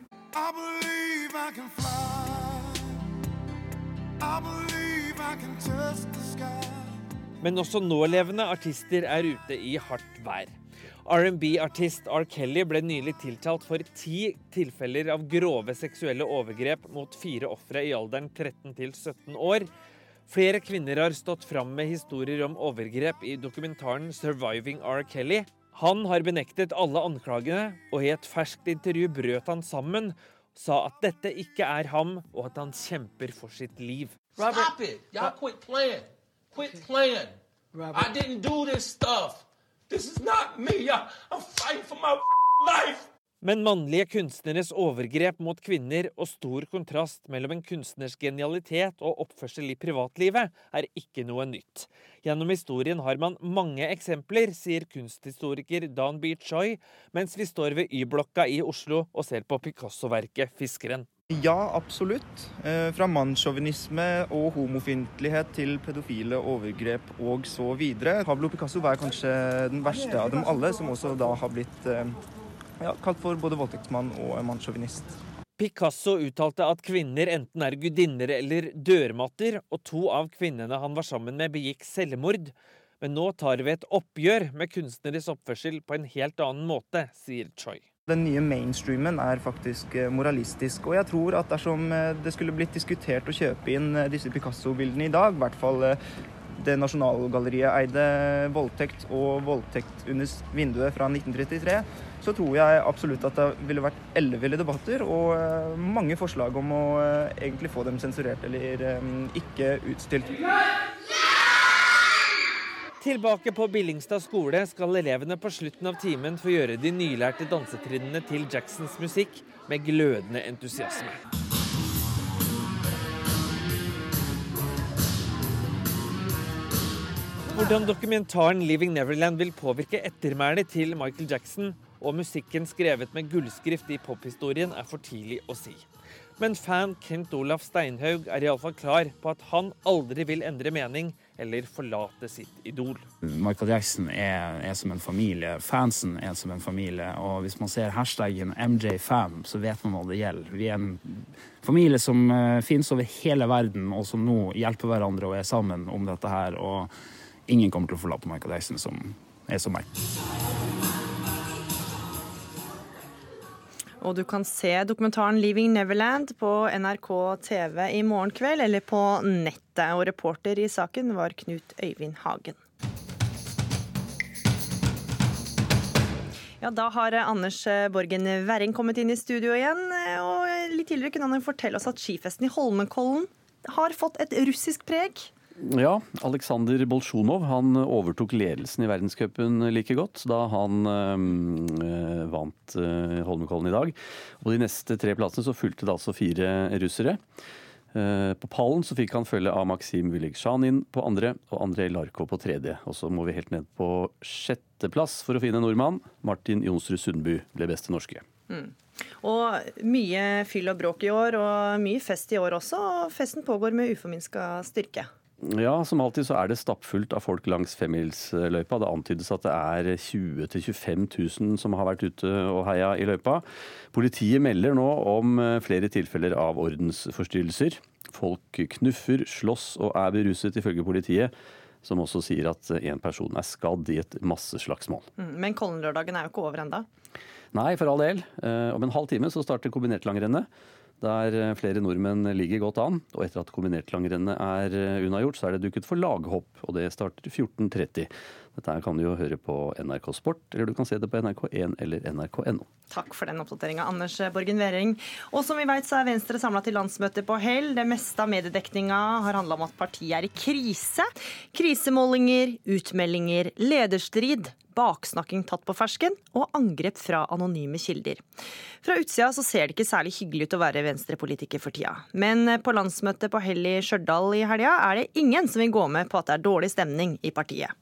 Men også nålevende artister er ute i hardt vær. R&B-artist R. Kelly ble nylig tiltalt for ti tilfeller av grove seksuelle overgrep mot fire ofre i alderen 13 til 17 år. Flere kvinner har stått fram med historier om overgrep i dokumentaren 'Surviving R. Kelly'. Han har benektet alle anklagene, og i et ferskt intervju brøt han sammen, sa at dette ikke er ham, og at han kjemper for sitt liv. Stop it. Y'all quit playing. Quit playing. I didn't do this stuff. This is not me. I, I'm fighting for my life. Men mannlige kunstneres overgrep mot kvinner og stor kontrast mellom en kunstners genialitet og oppførsel i privatlivet er ikke noe nytt. Gjennom historien har man mange eksempler, sier kunsthistoriker Dan B. Choi, mens vi står ved Y-blokka i Oslo og ser på Picasso-verket 'Fiskeren'. Ja, absolutt. Eh, fra mannssjåvinisme og homofiendtlighet til pedofile overgrep og så videre. Pablo Picasso var kanskje den verste av dem alle, som også da har blitt eh, ja, kalt for både voldtektsmann og mannssjåvinist. Picasso uttalte at kvinner enten er gudinner eller dørmatter, og to av kvinnene han var sammen med, begikk selvmord. Men nå tar vi et oppgjør med kunstneres oppførsel på en helt annen måte, sier Choi. Den nye mainstreamen er faktisk eh, moralistisk, og jeg tror at dersom eh, det skulle blitt diskutert å kjøpe inn eh, disse Picasso-bildene i dag, i hvert fall det Nasjonalgalleriet eide voldtekt og voldtekt under vinduet fra 1933, så tror jeg absolutt at det ville vært elleville debatter og mange forslag om å egentlig få dem sensurert eller ikke utstilt. Tilbake på Billingstad skole skal elevene på slutten av timen få gjøre de nylærte dansetrinnene til Jacksons musikk med glødende entusiasme. Hvordan dokumentaren 'Living Neverland' vil påvirke ettermælet til Michael Jackson, og musikken skrevet med gullskrift i pophistorien, er for tidlig å si. Men fan Kent Olaf Steinhaug er iallfall klar på at han aldri vil endre mening eller forlate sitt idol. Michael Jackson er, er, som en familie. Fansen er som en familie. Og hvis man ser hashtaggen MJFam, så vet man hva det gjelder. Vi er en familie som uh, finnes over hele verden, og som nå hjelper hverandre og er sammen om dette her. Og ingen kommer til å forlate Michael Jackson som er som meg. Og du kan se dokumentaren 'Leaving Neverland' på NRK TV i morgen kveld, eller på nettet. Og reporter i saken var Knut Øyvind Hagen. Ja, Da har Anders Borgen Werring kommet inn i studio igjen. Og litt tidligere kunne han fortelle oss at skifesten i Holmenkollen har fått et russisk preg. Ja, Aleksandr Bolsjunov han overtok ledelsen i verdenscupen like godt da han øh, vant øh, Holmenkollen i dag. Og de neste tre plassene så fulgte det altså fire russere. Uh, på pallen så fikk han følge av Maksim Vyligsjanin på andre og Andrej Larko på tredje. Og så må vi helt ned på sjetteplass for å finne nordmann. Martin Jonsrud Sundby ble beste norske. Mm. Og mye fyll og bråk i år, og mye fest i år også. Og festen pågår med uforminska styrke. Ja, som alltid så er det stappfullt av folk langs femmilsløypa. Det antydes at det er 20 000-25 000 som har vært ute og heia i løypa. Politiet melder nå om eh, flere tilfeller av ordensforstyrrelser. Folk knuffer, slåss og er beruset, ifølge politiet. Som også sier at én person er skadd i et masseslagsmål. Mm, men Kollenlørdagen er jo ikke over enda? Nei, for all del. Eh, om en halv time så starter kombinert langrennet. Der eh, flere nordmenn ligger godt an. Og etter at kombinertlangrennet er eh, unnagjort, så er det dukket for laghopp, og det starter 14.30. Dette kan du jo høre på NRK Sport, eller du kan se det på NRK1 eller nrk.no. Takk for den oppdateringa, Anders Borgen Werring. Og som vi vet, så er Venstre samla til landsmøte på Hell. Det meste av mediedekninga har handla om at partiet er i krise. Krisemålinger, utmeldinger, lederstrid, baksnakking tatt på fersken og angrep fra anonyme kilder. Fra utsida så ser det ikke særlig hyggelig ut å være venstrepolitiker for tida. Men på landsmøtet på Hell i Stjørdal i helga er det ingen som vil gå med på at det er dårlig stemning i partiet.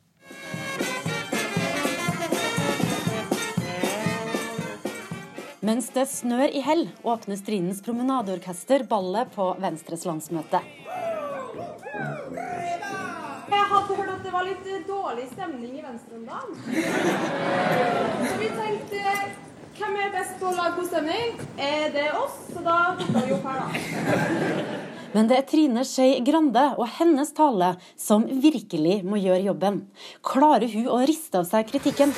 Mens det snør i hell, åpner Strindens promenadeorkester ballet på Venstres landsmøte. Jeg hadde hørt at det var litt dårlig stemning i Venstre om dagen. Så vi tenkte hvem er best på å lage god stemning? Er det oss? Så da dukka vi opp her, da. Men det er Trine Skei Grande og hennes tale som virkelig må gjøre jobben. Klarer hun å riste av seg kritikken?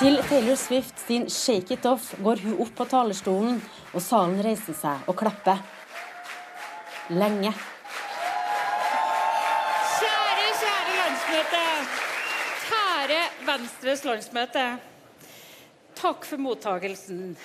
Til Taylor Swift sin 'Shake It Off' går hun opp på talerstolen, og salen reiser seg og klapper. Lenge. Kjære, kjære landsmøte. Kjære Venstres landsmøte. Takk for mottagelsen.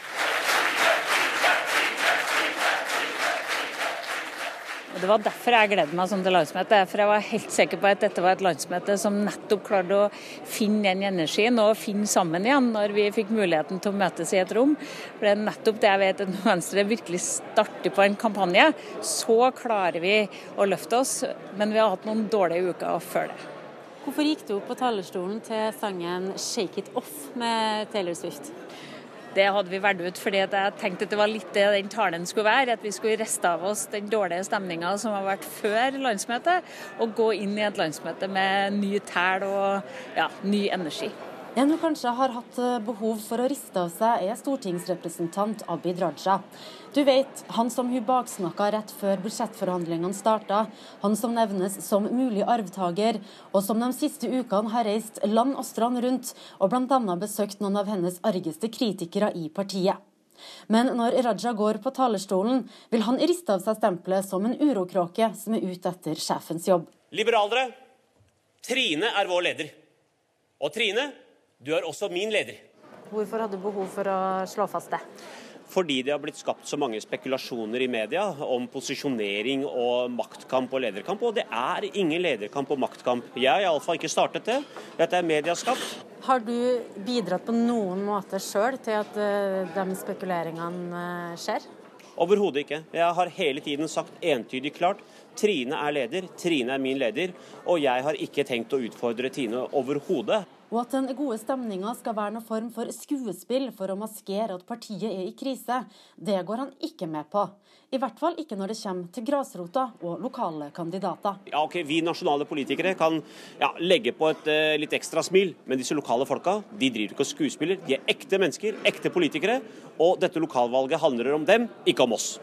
Og Det var derfor jeg gledet meg sånn til landsmøte. For jeg var helt sikker på at dette var et landsmøte som nettopp klarte å finne den energien og finne sammen igjen når vi fikk muligheten til å møtes i et rom. For det er nettopp det jeg vet at når Venstre virkelig starter på en kampanje, så klarer vi å løfte oss. Men vi har hatt noen dårlige uker før det. Hvorfor gikk du opp på talerstolen til sangen 'Shake It Off' med Taylor Swift? Det hadde vi valgt ut fordi jeg tenkte at det var litt det den talen skulle være. At vi skulle riste av oss den dårlige stemninga som har vært før landsmøtet, og gå inn i et landsmøte med ny tæl og ja, ny energi. En hun kanskje har hatt eh, behov for å riste av seg, er stortingsrepresentant Abid Raja. Du vet, han som hun baksnakka rett før budsjettforhandlingene starta, han som nevnes som mulig arvtaker, og som de siste ukene har reist land og strand rundt og bl.a. besøkt noen av hennes argeste kritikere i partiet. Men når Raja går på talerstolen, vil han riste av seg stempelet som en urokråke som er ute etter sjefens jobb. Liberalere, Trine er vår leder. Og Trine, du er også min leder. Hvorfor hadde du behov for å slå fast det? Fordi det har blitt skapt så mange spekulasjoner i media om posisjonering og maktkamp og lederkamp. Og det er ingen lederkamp og maktkamp. Jeg har iallfall ikke startet det. Dette er mediaskapt. Har du bidratt på noen måte sjøl til at eh, de spekuleringene eh, skjer? Overhodet ikke. Jeg har hele tiden sagt entydig klart Trine er leder, Trine er min leder, og jeg har ikke tenkt å utfordre Tine overhodet. Og at den gode stemninga skal være noen form for skuespill for å maskere at partiet er i krise, det går han ikke med på. I hvert fall ikke når det kommer til grasrota og lokale kandidater. Ja, ok, Vi nasjonale politikere kan ja, legge på et uh, litt ekstra smil, men disse lokale folka de driver ikke og skuespiller. De er ekte mennesker, ekte politikere, og dette lokalvalget handler om dem, ikke om oss.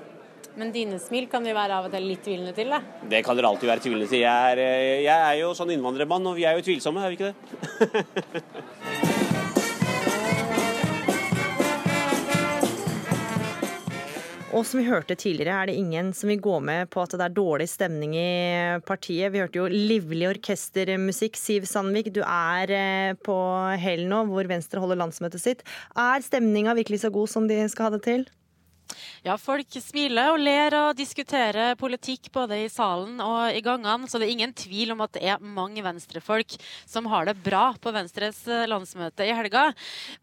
Men dine smil kan vi være av og til litt tvilende til? Da? Det kan dere alltid være tvilende til. Jeg er, eh, jeg er jo sånn innvandrermann, og vi er jo tvilsomme, er vi ikke det? Og som vi hørte tidligere, er det ingen som vil gå med på at det er dårlig stemning i partiet. Vi hørte jo livlig orkestermusikk. Siv Sandvik, du er eh, på Hell nå, hvor Venstre holder landsmøtet sitt. Er stemninga virkelig så god som de skal ha det til? Ja, folk smiler og ler og diskuterer politikk både i salen og i gangene, så det er ingen tvil om at det er mange venstrefolk som har det bra på Venstres eh, landsmøte i helga.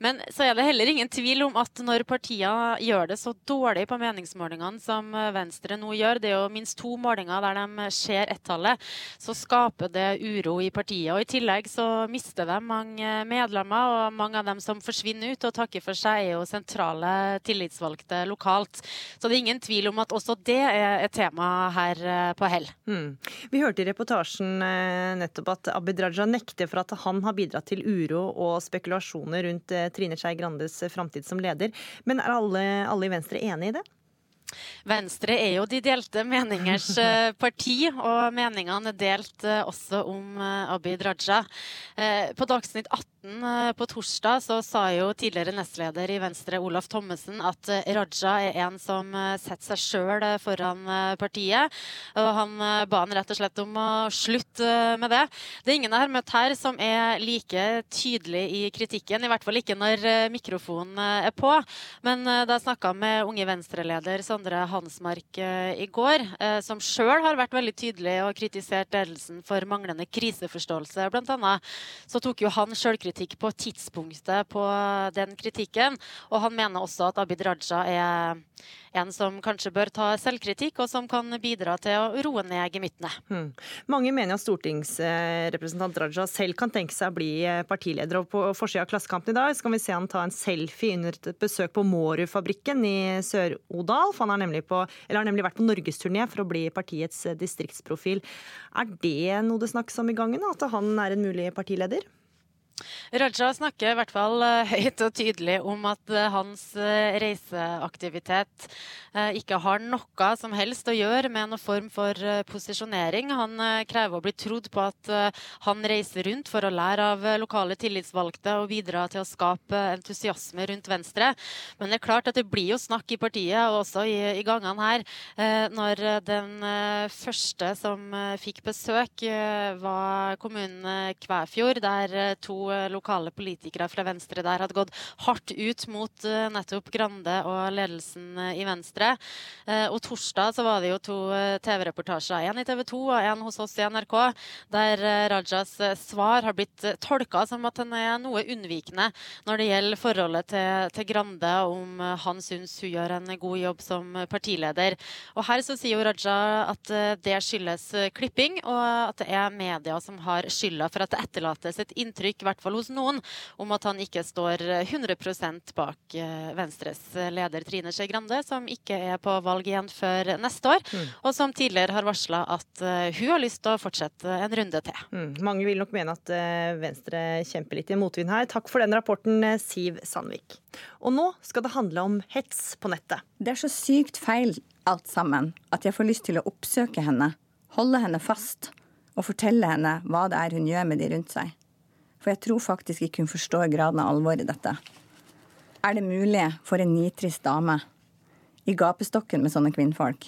Men så er det heller ingen tvil om at når partiene gjør det så dårlig på meningsmålingene som Venstre nå gjør, det er jo minst to målinger der de ser ett-tallet, så skaper det uro i partiet. Og i tillegg så mister de mange medlemmer, og mange av dem som forsvinner ut og takker for seg, er jo sentrale tillitsvalgte lokalt. Så det er ingen tvil om at også det er et tema her eh, på Hell. Mm. Vi hørte i reportasjen eh, nettopp at Abid Raja nekter for at han har bidratt til uro og spekulasjoner rundt eh, Trine Skei Grandes framtid som leder. Men er alle, alle i Venstre enig i det? Venstre er jo de delte meningers parti, og meningene er delt også om Abid Raja. På Dagsnytt 18 på torsdag så sa jo tidligere nestleder i Venstre Olaf Thommessen at Raja er en som setter seg sjøl foran partiet. Og han ba han rett og slett om å slutte med det. Det er ingen jeg har møtt her som er like tydelig i kritikken, i hvert fall ikke når mikrofonen er på. Men da jeg snakka med unge Venstre-leder Sondre Hansmark eh, i går, eh, som sjøl har vært veldig tydelig og kritisert ledelsen for manglende kriseforståelse. Annet så tok jo han sjølkritikk på tidspunktet på den kritikken, og han mener også at Abid Raja er en som kanskje bør ta selvkritikk, og som kan bidra til å roe ned gemyttene. Hmm. Mange mener at stortingsrepresentant Raja selv kan tenke seg å bli eh, partileder. og På forsida av Klassekampen i dag skal vi se han ta en selfie under et besøk på Mårud-fabrikken i Sør-Odal. Han har nemlig, på, har nemlig vært på norgesturné for å bli partiets distriktsprofil. Er det noe det snakkes om i gangen, at han er en mulig partileder? Raja snakker i hvert fall eh, høyt og tydelig om at eh, hans eh, reiseaktivitet ikke har noe som helst å gjøre med noen form for posisjonering. Han krever å bli trodd på at han reiser rundt for å lære av lokale tillitsvalgte og bidra til å skape entusiasme rundt Venstre. Men det er klart at det blir jo snakk i partiet, og også i, i gangene her, når den første som fikk besøk, var kommunen Kvæfjord, der to lokale politikere fra Venstre der hadde gått hardt ut mot uh, nettopp Grande og ledelsen uh, i Venstre. Uh, og torsdag så var det jo to TV-reportasjer, en i TV 2 og en hos oss i NRK, der Rajas svar har blitt tolka som at han er noe unnvikende når det gjelder forholdet til, til Grande, om han syns hun gjør en god jobb som partileder. Og her så sier jo Raja at det skyldes klipping, og at det er media som har skylda for at det etterlates et inntrykk, i hvert fall hos noen, om at han ikke står 100 bak eh, Venstres leder Trine Skei Grande, som ikke er på valg igjen før neste år, mm. og som tidligere har varsla at eh, hun har lyst til å fortsette en runde til. Mm. Mange vil nok mene at eh, Venstre kjemper litt i motvind her. Takk for den rapporten, Siv Sandvik. Og nå skal det handle om hets på nettet. Det er så sykt feil alt sammen at jeg får lyst til å oppsøke henne, holde henne fast og fortelle henne hva det er hun gjør med de rundt seg. For jeg tror faktisk ikke hun forstår graden av alvor i dette. Er det mulig for en nitrist dame i gapestokken med sånne kvinnfolk?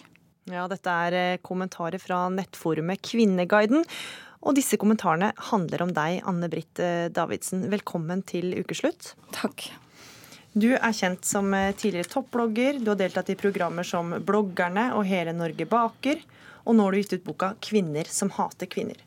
Ja, dette er eh, kommentarer fra nettforumet Kvinneguiden. Og disse kommentarene handler om deg, Anne Britt eh, Davidsen. Velkommen til ukeslutt. Takk. Du er kjent som eh, tidligere toppblogger. Du har deltatt i programmer som Bloggerne og Hele Norge baker. Og nå har du gitt ut boka 'Kvinner som hater kvinner'.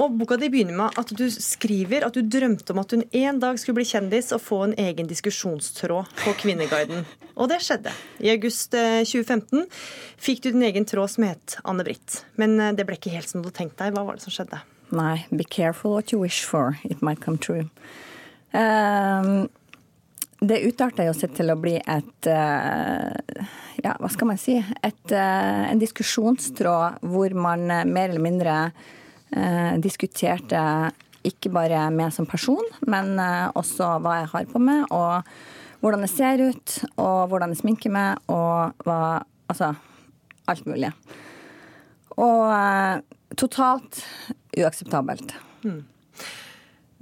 Og Boka di begynner med at du skriver at du drømte om at hun en dag skulle bli kjendis og få en egen diskusjonstråd på Kvinneguiden. Og det skjedde. I august 2015 eh, fikk du din egen tråd som het Anne Britt. Men eh, det ble ikke helt som du hadde tenkt deg. Hva var det som skjedde? Nei, be careful what you wish for. It might come true. Um, det utarta jo seg til å bli et uh, Ja, hva skal man si? Et, uh, en diskusjonstråd hvor man mer eller mindre eh, diskuterte ikke bare meg som person, men eh, også hva jeg har på meg, og hvordan jeg ser ut, og hvordan jeg sminker meg, og hva Altså alt mulig. Og eh, totalt uakseptabelt. Hmm.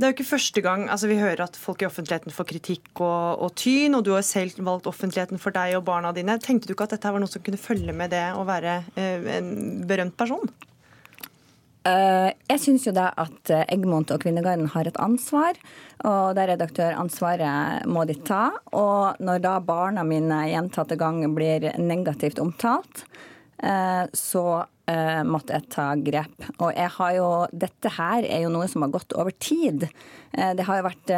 Det er jo ikke første gang altså vi hører at folk i offentligheten får kritikk og, og, tyn, og du har selv valgt offentligheten for deg og barna dine. Tenkte du ikke at dette var noe som kunne følge med det å være eh, en berømt person? Eh, jeg syns jo da at eh, Eggmont og Kvinneguiden har et ansvar, og det redaktøransvaret må de ta. Og når da barna mine gjentatte ganger blir negativt omtalt, eh, så måtte jeg ta grep. Og jeg har jo Dette her er jo noe som har gått over tid. Det har jo vært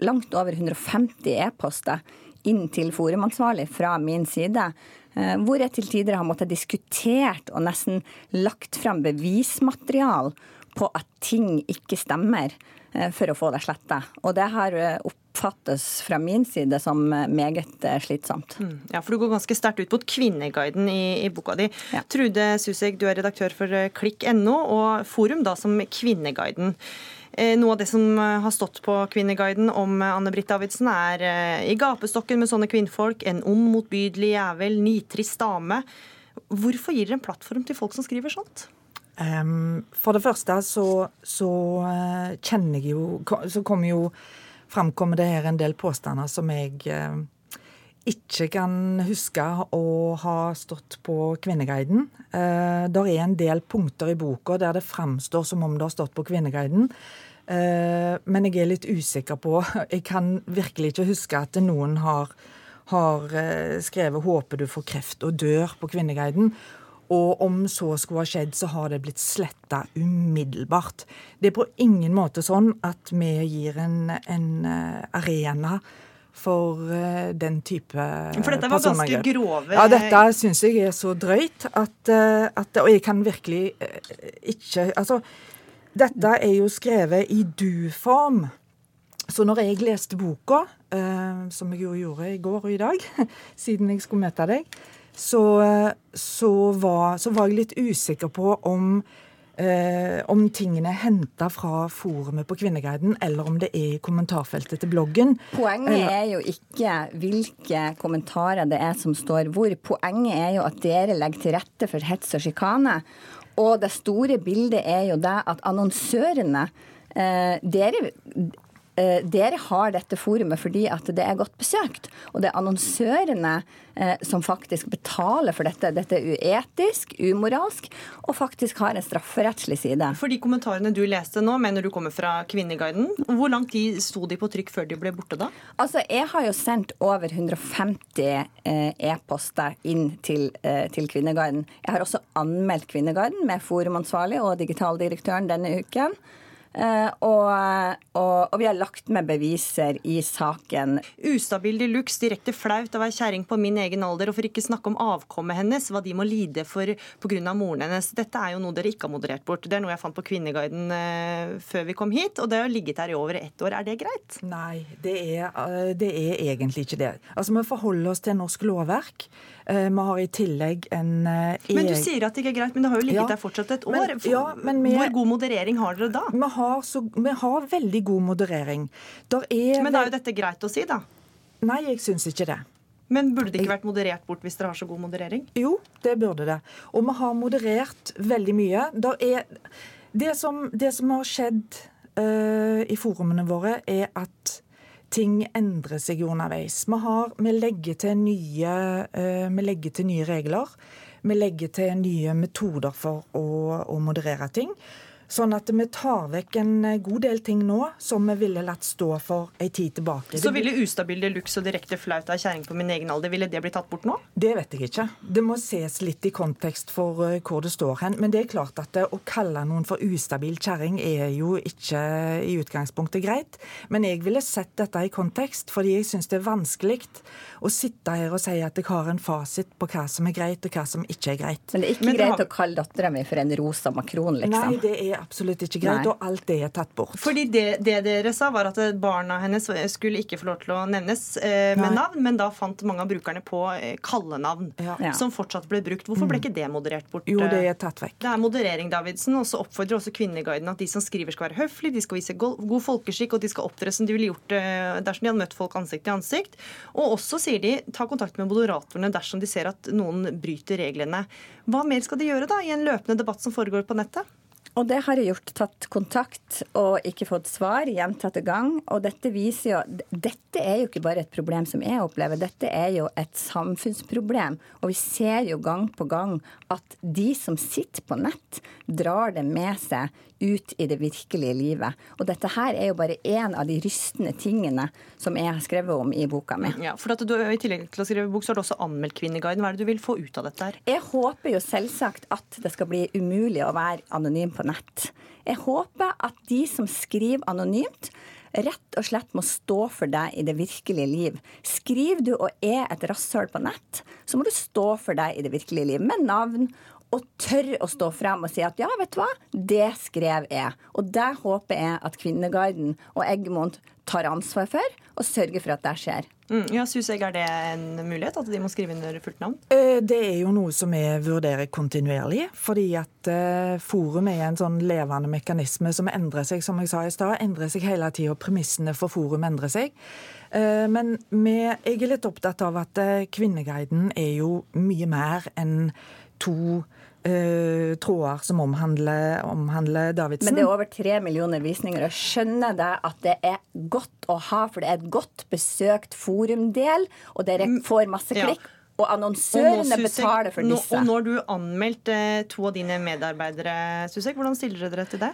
langt over 150 e-poster inn til forumansvarlig fra min side hvor jeg til tider har måttet diskutert og nesten lagt fram bevismaterial på at ting ikke stemmer, eh, for å få det sletta. Og det har eh, oppfattes fra min side som meget slitsomt. Mm. Ja, for du går ganske sterkt ut mot Kvinneguiden i, i boka di. Ja. Trude Suseg, du er redaktør for klikk.no, og Forum da som Kvinneguiden. Eh, Noe av det som eh, har stått på Kvinneguiden om eh, Anne-Britt Davidsen, er i gapestokken med sånne kvinnfolk, en ond, motbydelig jævel, nitrist dame. Hvorfor gir dere en plattform til folk som skriver sånt? Um, for det første så, så uh, kjenner jeg jo Så kommer jo framkommer det her en del påstander som jeg uh, ikke kan huske å ha stått på Kvinneguiden. Uh, der er en del punkter i boka der det framstår som om det har stått på Kvinneguiden. Eh, men jeg er litt usikker på Jeg kan virkelig ikke huske at noen har, har eh, skrevet 'Håper du får kreft og dør' på Kvinneguiden. Og om så skulle ha skjedd, så har det blitt sletta umiddelbart. Det er på ingen måte sånn at vi gir en, en eh, arena for den type For dette var ganske grove- Ja, dette syns jeg er så drøyt at, at Og jeg kan virkelig ikke Altså, dette er jo skrevet i du-form. Så når jeg leste boka, eh, som jeg jo gjorde i går og i dag, siden jeg skulle møte deg, så, eh, så, var, så var jeg litt usikker på om eh, om tingene er henta fra forumet på Kvinneguiden, eller om det er i kommentarfeltet til bloggen. Poenget er jo ikke hvilke kommentarer det er som står hvor. Poenget er jo at dere legger til rette for hets og sjikane. Og det store bildet er jo det at annonsørene eh, dere, dere har dette forumet fordi at det er godt besøkt. Og det er annonsørene eh, som faktisk betaler for dette. Dette er uetisk, umoralsk og faktisk har en strafferettslig side. For de kommentarene du leste nå, mener du kommer fra Kvinneguiden. Hvor lang tid sto de på trykk før de ble borte da? Altså, Jeg har jo sendt over 150 eh, e-poster inn til, eh, til Kvinneguiden. Jeg har også anmeldt Kvinneguiden med forumansvarlig og digitaldirektøren denne uken. Eh, og, og, og vi har lagt med beviser i saken. Ustabil de luxe, direkte flaut å være kjerring på min egen alder, og for ikke snakke om avkommet hennes, hva de må lide for pga. moren hennes. Dette er jo noe dere ikke har moderert bort. Det er noe jeg fant på Kvinneguiden eh, før vi kom hit, og det har ligget her i over ett år. Er det greit? Nei, det er, eh, det er egentlig ikke det. Altså, Vi forholder oss til norsk lovverk. Eh, Vi har i tillegg en eh, Men du sier at det ikke er greit, men det har jo ligget Ja. der fortsatt et Men- år. ja, men vi- Hvor god moderering har dere da? Vi har, så, vi har veldig god moderering. Der er Men da er jo dette greit å si, da. Nei, jeg syns ikke det. Men burde det ikke vært moderert bort hvis dere har så god moderering? Jo, det burde det. Og vi har moderert veldig mye. Er, det, som, det som har skjedd uh, i forumene våre, er at ting endrer seg underveis. Vi, har, vi, legger nye, eh, vi legger til nye regler. Vi legger til nye metoder for å, å moderere ting. Sånn at vi tar vekk en god del ting nå som vi ville latt stå for ei tid tilbake. Så ville ustabil de luxe og direkte flaut av kjerring på min egen alder, ville det bli tatt bort nå? Det vet jeg ikke. Det må ses litt i kontekst for eh, hvor det står hen. Men det er klart at å kalle noen for ustabil kjerring er jo ikke i utgangspunktet greit. Men jeg ville sett dette i kontekst, fordi jeg syns det er vanskelig å sitte her og si at jeg har en fasit på hva som er greit, og hva som ikke er greit. Men det er ikke greit å kalle dattera mi for en rosa makron, liksom. Nei, det er absolutt ikke greit, Nei. og alt det er tatt bort. Fordi det, det dere sa, var at barna hennes skulle ikke få lov til å nevnes eh, med Nei. navn, men da fant mange av brukerne på eh, kallenavn, Ja. som fortsatt ble brukt. Hvorfor ble Mm. ikke det moderert bort? Jo, det eh? er tatt vekk. Det er moderering, Davidsen. Og så oppfordrer også Kvinneguiden at de som skriver skal være høflige, de skal vise god folkeskikk, og de skal opptre som de ville gjort eh, dersom de hadde møtt folk ansikt til ansikt. Og også sier de ta kontakt med moderatorene dersom de ser at noen bryter reglene. Hva mer skal de gjøre da i en løpende debatt som foregår på nettet? Og det har jeg gjort. Tatt kontakt og ikke fått svar gjentatte gang. Og dette viser jo Dette er jo ikke bare et problem som jeg opplever, dette er jo et samfunnsproblem. Og vi ser jo gang på gang at de som sitter på nett, drar det med seg ut i det virkelige livet. Og dette her er jo bare én av de rystende tingene som jeg har skrevet om i boka mi. Ja, for at du, I tillegg til å skrive bok, så har du også anmeldt Kvinneguiden. Hva er det du vil få ut av dette her? Jeg håper jo selvsagt at det skal bli umulig å være anonym på nett. Jeg håper at de som skriver anonymt, rett og slett må stå for deg i det virkelige liv. Skriver du og er et rasshøl på nett, så må du stå for deg i det virkelige liv, med navn. Og tør å stå frem og si at ja, vet du hva, det skrev jeg. Og der håper jeg at Kvinneguiden og Eggemont tar ansvar for, og sørger for at det skjer. Mm, ja, Syns jeg Er det en mulighet, at de må skrive under fullt navn? Eh, det er jo noe som vi vurderer kontinuerlig. Fordi at uh, forum er en sånn levende mekanisme som endrer seg, som jeg sa i stad. Endrer seg hele tida. Premissene for forum endrer seg. Uh, men med, jeg er litt opptatt av at Kvinneguiden er jo mye mer enn to uh, tråder som omhandler, omhandler Davidsen. Men det er over tre millioner visninger. Og skjønner det at det er godt å ha, for det er et godt besøkt forumdel, og dere Mm, får masse klikk. Og annonsørene betaler for disse. Og nå har du anmeldt eh, to av dine medarbeidere, Susek. Hvordan stiller dere dere til det?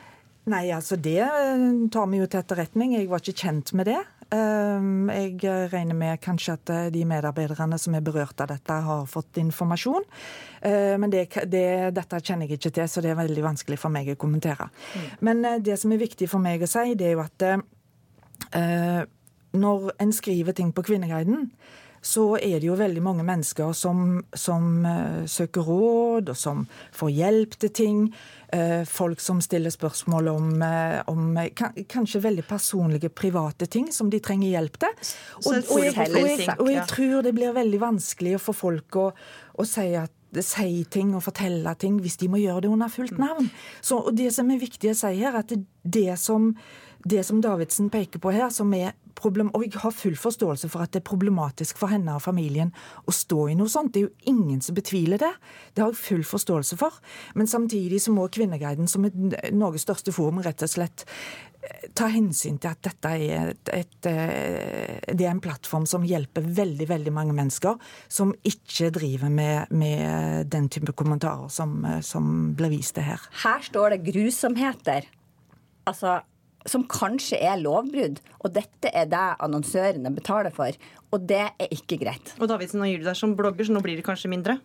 Nei, altså det eh, tar vi jo til etterretning. Jeg var ikke kjent med det. Um, Jeg regner med kanskje at eh, de medarbeiderne som er berørt av dette, har fått informasjon. Eh, Men det, det, dette kjenner jeg ikke til, så det er veldig vanskelig for meg å kommentere. Men eh, det som er viktig for meg å si, det er jo at når en skriver ting på Kvinneguiden, så er det jo veldig mange mennesker som, som uh, søker råd, og som får hjelp til ting. Uh, folk som stiller spørsmål om, uh, om kan, kanskje veldig personlige, private ting som de trenger hjelp til. Og, og, jeg, og, jeg, og jeg tror det blir veldig vanskelig for folk å, å si at si ting og fortelle ting hvis de må gjøre det under fullt navn. Så, og Det som er viktig å si her, at det, det som det som Davidsen peker på her, som er problem, og jeg har full forståelse for at det er problematisk for henne og familien å stå i noe sånt. Det er jo ingen som betviler det. Det har jeg full forståelse for. Men samtidig så må Kvinneguiden som er Norges største forum rett og slett eh, ta hensyn til at dette er, et, et, eh, det er en plattform som hjelper veldig veldig mange mennesker, som ikke driver med, med den type kommentarer som, eh, som blir vist til her. Her står det grusomheter. Altså som kanskje er lovbrudd, og dette er det annonsørene betaler for. Og det er ikke greit. Og Davidsen, du deg som blogger, så nå blir det kanskje mindre?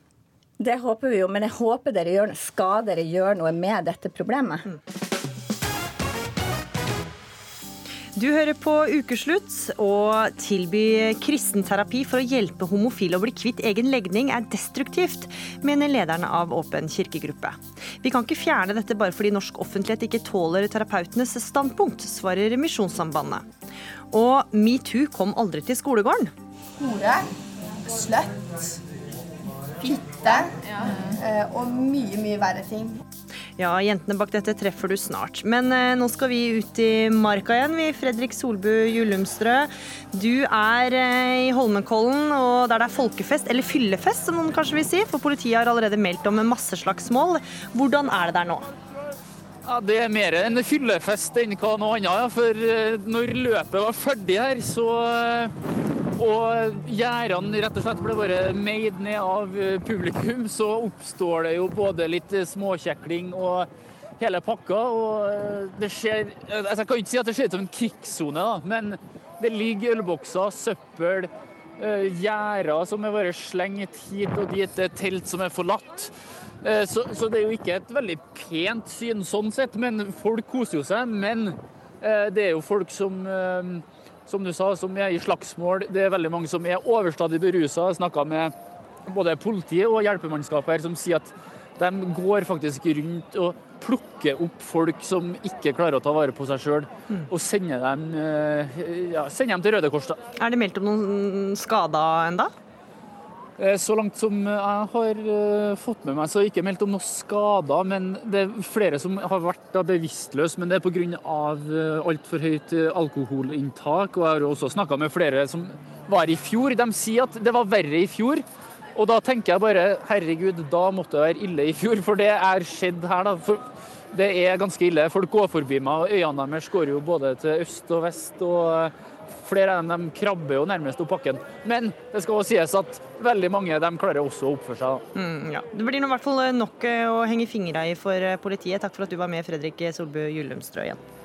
Det håper vi jo, men jeg håper dere gjør, skal dere gjøre noe med dette problemet. Du hører på Ukeslutt, og tilby kristenterapi for å hjelpe homofile å bli kvitt egen legning er destruktivt, mener lederen av Åpen kirkegruppe. Vi kan ikke fjerne dette bare fordi norsk offentlighet ikke tåler terapeutenes standpunkt, svarer Misjonssambandet. Og metoo kom aldri til skolegården. hore, sløtt, fitte eh, og mye, mye verre ting. Ja, jentene bak dette treffer du snart. Men eh, nå skal vi ut i marka igjen, vi. Fredrik Solbu Jullumstrø. Du er eh, i Holmenkollen, og der det er folkefest, eller fyllefest som noen kanskje vil si, for politiet har allerede meldt om masseslagsmål. Hvordan er det der nå? Ja, Det er mer en fyllefest enn hva noe annet. Ja. For eh, når løpet var ferdig her, så eh, og gjerdene rett og slett ble bare meid ned av eh, publikum, så oppstår det jo både litt eh, småkjekling og hele pakka. Og eh, det skjer altså Jeg kan ikke si at det ser ut som en krigssone, men det ligger ølbokser, søppel, gjerder som er bare slengt hit og dit, det er telt som er forlatt. Så, så det er jo ikke et veldig pent syn sånn sett, men folk koser jo seg. Men det er jo folk som, som du sa, som er i slagsmål. Det er veldig mange som er overstadig berusa. Jeg snakka med både politiet og hjelpemannskap her som sier at de går faktisk rundt og plukker opp folk som ikke klarer å ta vare på seg sjøl, og sender dem, eh, ja, sender dem til Røde Kors. da. Er det meldt om noen skader enda? Eh, Så langt som jeg har eh, fått med meg, så er det ikke meldt om noen skader. Men det er flere som har vært bevisstløse, men det er pga. altfor høyt eh, alkoholinntak. Og jeg har også snakka med flere som var i fjor. De sier at det var verre i fjor. Og da tenker jeg bare herregud, da måtte det være ille i fjor, for det er skjedd her, da. For det er ganske ille. Folk går forbi meg, og øynene deres går jo både til øst og vest. og Flere av dem de krabber jo nærmest opp bakken. Men det skal også sies at veldig mange de klarer også å oppføre seg. Mm, ja. Det blir nå i hvert fall nok eh, å henge fingra i for eh, politiet. Takk for at du var med, Fredrik Solbu Gyllumstrøyen.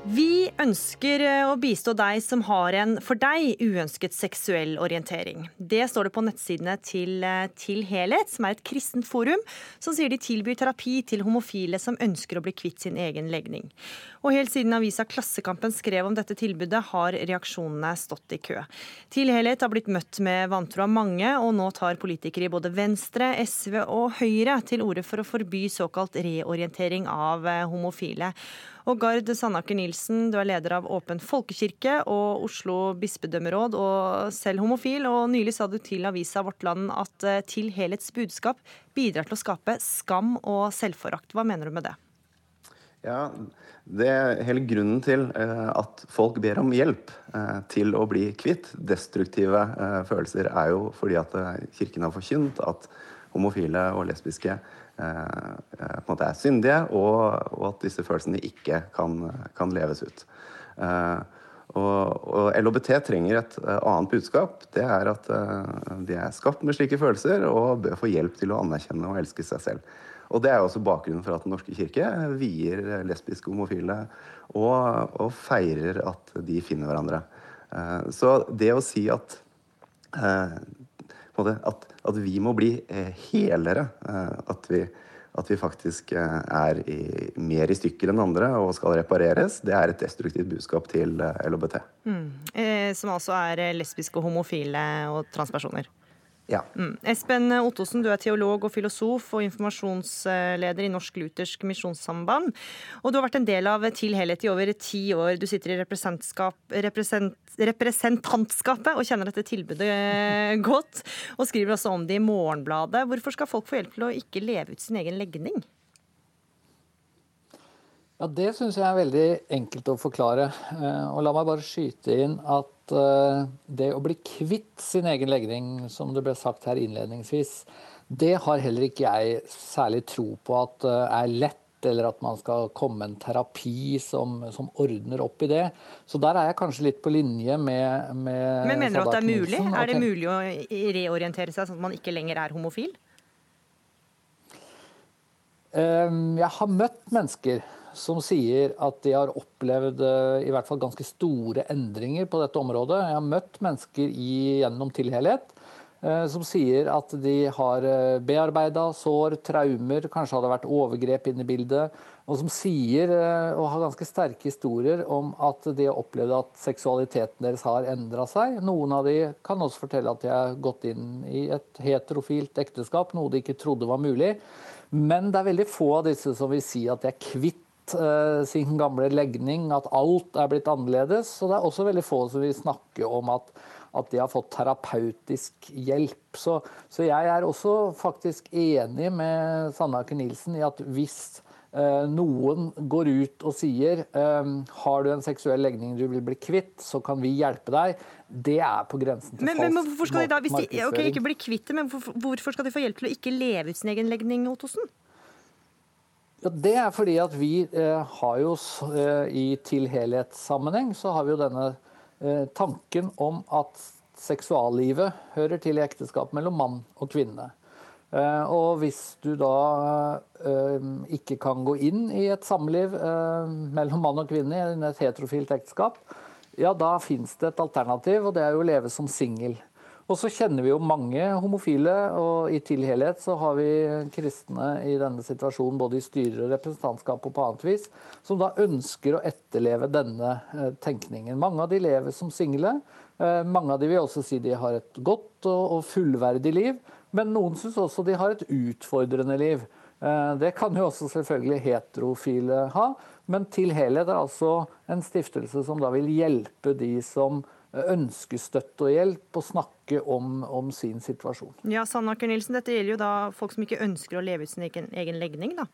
Vi ønsker eh, å bistå deg som har en for deg uønsket seksuell orientering. Det står det på nettsidene til eh, Til Helhet, som er et kristent forum, som sier de tilbyr terapi til homofile som ønsker å bli kvitt sin egen legning. Og helt siden avisa Klassekampen skrev om dette tilbudet, har reaksjonene stått i kø. Til Helhet har blitt møtt med vantro av mange, og nå tar politikere i både Venstre, SV og Høyre til orde for å forby såkalt reorientering av eh, homofile. Og Gard Sandaker Nilsen, du er leder av Åpen folkekirke og Oslo bispedømmeråd, og selv homofil. Og nylig sa du til avisa Vårt Land at eh, Til helhets budskap bidrar til å skape skam og selvforakt. Hva mener du med det? Ja, det er Hele grunnen til eh, at folk ber om hjelp eh, til å bli kvitt destruktive eh, følelser, er jo fordi at Kirken har forkynt at homofile og lesbiske er syndige, og, at disse følelsene ikke kan, kan leves ut. Og, og, LHBT trenger et annet budskap. Det er at de er skapt med slike følelser og bør få hjelp til å anerkjenne og elske seg selv. Og Det er også bakgrunnen for at Den norske kirke vier lesbiske homofile og, og feirer at de finner hverandre. Uh, så det å si at at, at, vi må bli eh, helere. Eh, at vi, at vi faktisk eh, er i, mer i stykker enn andre og skal repareres, det er et destruktivt budskap til LHBT. Mm. som altså er lesbiske, homofile og transpersoner? Ja. Mm. Espen Ottosen, du er teolog og filosof og informasjonsleder i Norsk Luthersk Misjonssamband. Og du har vært en del av Til helhet i over ti år. Du sitter i represent, representantskapet og kjenner dette tilbudet godt. Og skriver også om det i Morgenbladet. Hvorfor skal folk få hjelp til å ikke leve ut sin egen legning? Ja, Det syns jeg er veldig enkelt å forklare. Eh, og la meg bare skyte inn at eh, det å bli kvitt sin egen legning, som det ble sagt her innledningsvis, det har heller ikke jeg særlig tro på at eh, er lett, eller at man skal komme en terapi som, som ordner opp i det. Så der er jeg kanskje litt på linje med, med Men mener du at det er mulig? Er det mulig å reorientere seg sånn at man ikke lenger er homofil? Jeg har møtt mennesker som sier at de har opplevd eh, i hvert fall ganske store endringer på dette området. Jeg har møtt mennesker i, gjennom tilhelhet eh, som sier at de har eh, bearbeida sår, traumer, kanskje hadde vært overgrep inne i bildet. Og som sier, og har ganske sterke historier om at de har opplevd at seksualiteten deres har endra seg. Noen av de kan også fortelle at de har gått inn i et heterofilt ekteskap, noe de ikke trodde var mulig. Men det er veldig få av disse som vil si at de er kvitt uh, sin gamle legning, at alt er blitt annerledes. Og det er også veldig få som vil snakke om at, at de har fått terapeutisk hjelp. Så, så, jeg er også faktisk enig med Sandaker Nilsen i at hvis uh, noen går ut og sier um, har du en seksuell legning du vil bli kvitt, så kan vi hjelpe deg. Det er på grensen til men, falsk men hvorfor skal de da, hvis de, okay, ikke bli kvitt det, men hvorfor, hvorfor skal de få hjelp til å ikke leve ut sin egen legning, Ottosen? Ja, Det er fordi at vi eh, har jo eh, i til helhetssammenheng så har vi jo denne eh, tanken om at seksuallivet hører til i ekteskap mellom mann og kvinne. Eh, og hvis du da eh, ikke kan gå inn i et samliv eh, mellom mann og kvinne i et heterofilt ekteskap, ja da fins det et alternativ, og det er jo å leve som singel. Og så kjenner vi jo mange homofile, og i til helhet så har vi kristne i denne situasjonen både i styrer og representantskap og på annet vis, som da ønsker å etterleve denne eh, tenkningen. Mange av de lever som single. Eh, mange av de vil også si de har et godt og fullverdig liv, men noen syns også de har et utfordrende liv. Eh, det kan jo også selvfølgelig heterofile ha, men til helhet er altså en stiftelse som da vil hjelpe de som ønsker støtte og hjelp og snakke om, om sin situasjon. Ja, Sandaker Nilsen, Dette gjelder jo da folk som ikke ønsker å leve ut sin egen, egen, legning, da?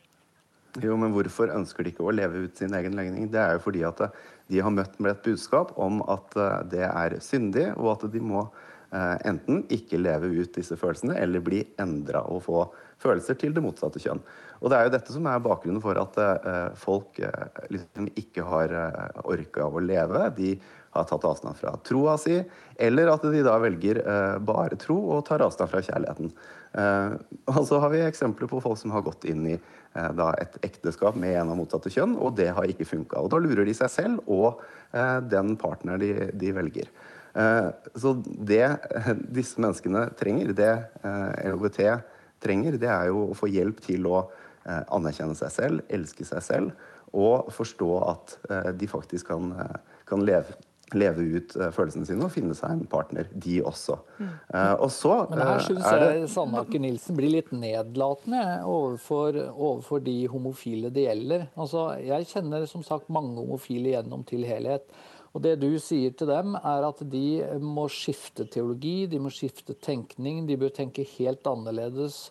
Jo, men hvorfor ønsker de ikke å leve ut sin egen legning? Det er jo fordi at eh, de har møtt med et budskap om at eh, det er syndig, og at de må eh, enten ikke leve ut disse følelsene, eller bli endra og få følelser til det motsatte kjønn. Og Det er jo dette som er bakgrunnen for at folk liksom ikke har orka å leve. De har tatt avstand fra troa si, eller at de da velger eh, bare tro og tar avstand fra kjærligheten. Eh, og så har vi eksempler på folk som har gått inn i eh, da, et ekteskap med en av motsatte kjønn, og det har ikke funka. Og da lurer de seg selv og eh, den partneren de, de velger. Eh, så det eh, disse menneskene trenger, det LHBT trenger, det er jo å få hjelp til å anerkjenne seg selv, elske seg selv og forstå at de faktisk kan, kan leve leve ut eh, følelsene sine og finne seg en partner, de også. Eh, og så Men her eh, syns er det jeg Sandaker Nilsen blir litt nedlatende overfor, overfor de homofile det gjelder. Altså, jeg kjenner som sagt mange homofile gjennom til helhet. Og det du sier til dem, er at de må skifte teologi, de må skifte tenkning, de bør tenke helt annerledes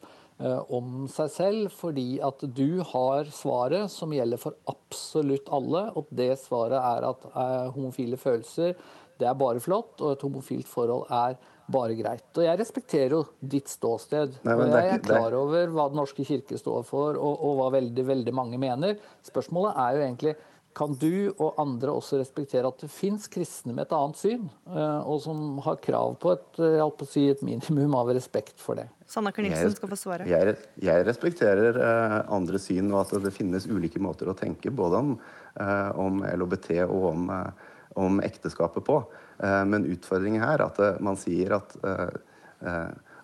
om seg selv, fordi at du har svaret som gjelder for absolutt alle, og det svaret er at eh, homofile følelser det er bare flott, og et homofilt forhold er bare greit. Og jeg respekterer jo ditt ståsted. Nei, men og jeg er- klar over hva Den norske kirke står for, og, og hva veldig, veldig mange mener. Spørsmålet er jo egentlig kan du og andre også respektere at det fins kristne med et annet syn, eh, og som har krav på et, eh, jeg på å si, et minimum av respekt for det? Sanna Nilsen skal få svare. Jeg, jeg respekterer eh, andre syn, og at det finnes ulike måter å tenke både om, eh, om LHBT og om, eh, om ekteskapet på. Eh, men utfordringen her er at man sier at,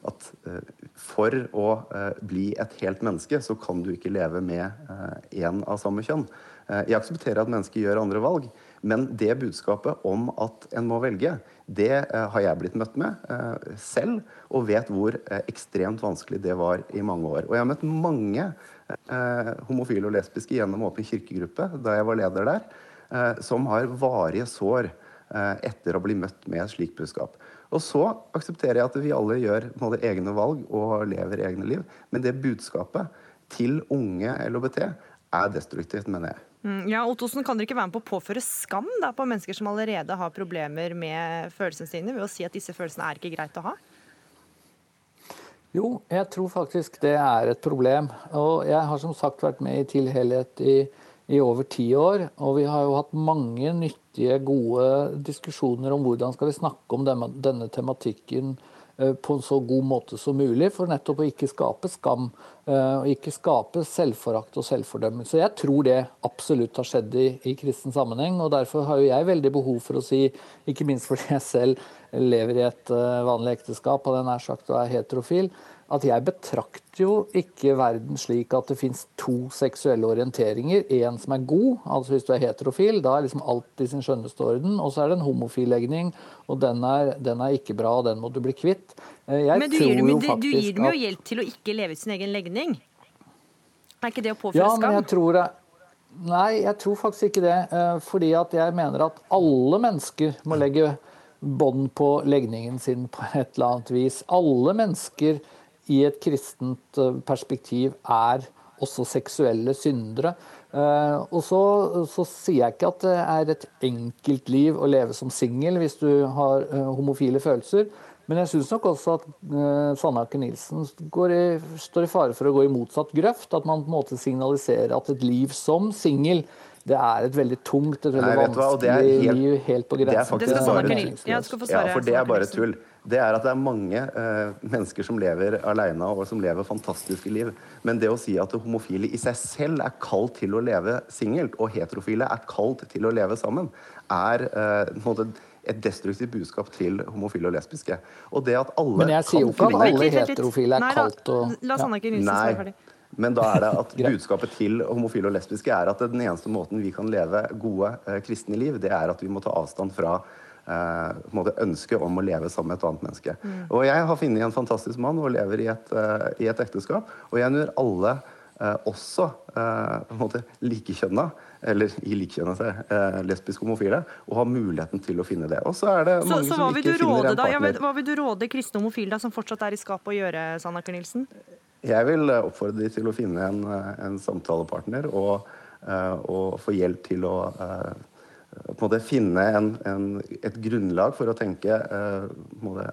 at for å bli et helt menneske, så kan du ikke leve med én av samme kjønn. Eh, jeg aksepterer at mennesker gjør andre valg, men det budskapet om at en må velge, det eh, har jeg blitt møtt med eh, selv, og vet hvor ekstremt vanskelig det var i mange år. Og jeg har møtt mange homofile og lesbiske gjennom Åpen kirkegruppe, da jeg var leder der, som har varige sår etter å bli møtt med et slikt budskap. Og så aksepterer jeg at vi alle gjør måte, egne valg og lever egne liv, men det budskapet til unge LHBT er destruktivt, mener jeg. Mm, Ja, Ottosen, kan dere ikke være med på å påføre skam da, på mennesker som allerede har problemer med følelsene sine, ved å si at disse følelsene er ikke greit å ha? Jo, jeg tror faktisk det er et problem. Og jeg har som sagt vært med i Til helhet i, i over ti år. Og vi har jo hatt mange nyttige, gode diskusjoner om hvordan skal vi snakke om denne, denne tematikken på en så god måte som mulig, for nettopp å ikke skape skam eh, og ikke skape selvforakt og selvfordømmelse. Jeg tror det absolutt har skjedd i, i kristen sammenheng, og derfor har jo jeg veldig behov for å si, ikke minst fordi jeg selv lever i et eh, vanlig ekteskap og den er sagt og er heterofil, at jeg betrakter jo ikke verden slik at det fins to seksuelle orienteringer. En som er god, altså hvis du er heterofil, da er liksom alt i sin skjønneste orden. Og så er det en homofil legning, og den er, den er ikke bra, og den må du bli kvitt. Eh, Jeg Men du tror gir, dem, jo du, gir dem jo hjelp til å ikke leve ut sin egen legning. Er ikke det å påføre Ja, men skam? jeg tror jeg, Nei, jeg tror faktisk ikke det. eh, Fordi at jeg mener at alle mennesker må legge bånd på legningen sin på et eller annet vis. Alle mennesker i et kristent eh, perspektiv er også seksuelle syndere. Eh, Og så, så sier jeg ikke at det er et enkelt liv å leve som singel hvis du har eh, homofile følelser. Men jeg syns nok også at uh, Sandaker Nilsen går i, står i fare for å gå i motsatt grøft. At man på en måte signaliserer at et liv som singel det er et veldig tungt, et veldig Nei, vanskelig hva, og er vanskelig helt- liv helt på Det er grensen faktisk det bare. Ja, for det er bare tull. Det er at det er mange uh, mennesker som lever alene og som lever fantastiske liv. Men det å si at homofile i seg selv er kalt til å leve singelt, og heterofile er kalt til å leve sammen, er uh, et destruktivt budskap til homofile og lesbiske. Og det at alle Men jeg sier jo ikke at alle heterofile er kalt og la Sandaker Nilsen Nei. svare ferdig. Men da er det at budskapet til homofile og lesbiske er at den eneste måten vi kan leve gode eh, kristne liv, det er at vi må ta avstand fra eh, ønsket om å leve sammen med et annet menneske. Mm. Og jeg har funnet en fantastisk mann og lever i et, eh, i et ekteskap. Og jeg unner alle, eh, også på en måte likekjønna, eller i likkjønna seg, eh, lesbiske homofile, å ha muligheten til å finne det. Og så er det mange så som ikke finner råde en partner. Ja, men hva vil du råde kristne homofile da, som fortsatt er i skapet å gjøre, Sandaker Nilsen? Jeg vil oppfordre dem til å finne en, en samtalepartner og, og få hjelp til å på en finne en, en, et grunnlag for å tenke eh, måte,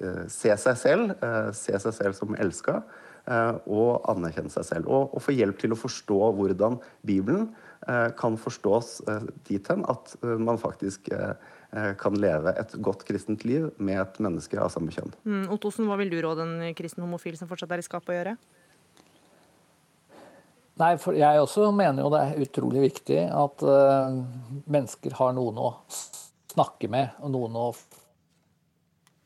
eh, Se seg selv, eh, se seg selv som elska, eh, og anerkjenne seg selv. Og, og få hjelp til å forstå hvordan Bibelen kan forstås dit hen at man faktisk kan leve et godt kristent liv med et menneske av samme kjønn. Mm, Ottosen, hva vil du råde en kristen homofil som fortsatt er i skapet å gjøre? Nei, for jeg også mener jo det er utrolig viktig at uh, mennesker har noen å snakke med, og noen å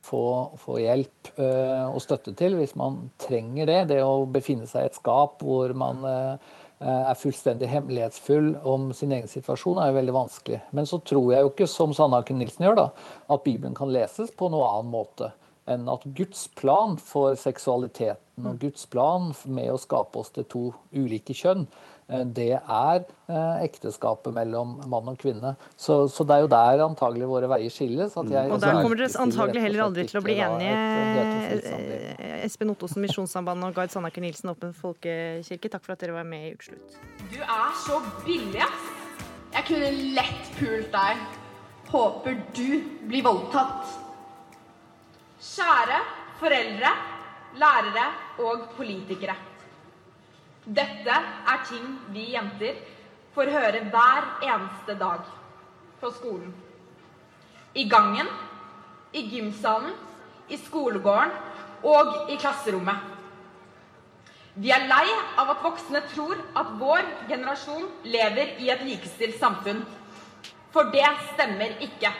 få, få hjelp uh, og støtte til hvis man trenger det. Det å befinne seg i et skap hvor man uh, er fullstendig hemmelighetsfull om sin egen situasjon, er jo veldig vanskelig. Men så tror jeg jo ikke, som Sandhaken Nilsen gjør, da, at Bibelen kan leses på noen annen måte enn at Guds plan for seksualiteten og Guds plan med å skape oss til to ulike kjønn, eh, det er eh, ekteskapet mellom mann og kvinne. Så, så det er jo der antagelig våre veier skilles. og der kommer dere antagelig heller aldri til å bli enige. Eh, Espen Ottosen, Misjonssambandet og Gard Sandaker Nilsen, Åpen folkekirke, takk for at dere var med i Ukeslutt. Du er så billig, ass. Jeg kunne lett pult deg. Håper du blir voldtatt. Kjære foreldre, lærere og politikere. Dette er ting vi jenter får høre hver eneste dag på skolen. I gangen, i gymsalen, i skolegården og i klasserommet. Vi er lei av at voksne tror at vår generasjon lever i et likestilt samfunn. For det stemmer ikke.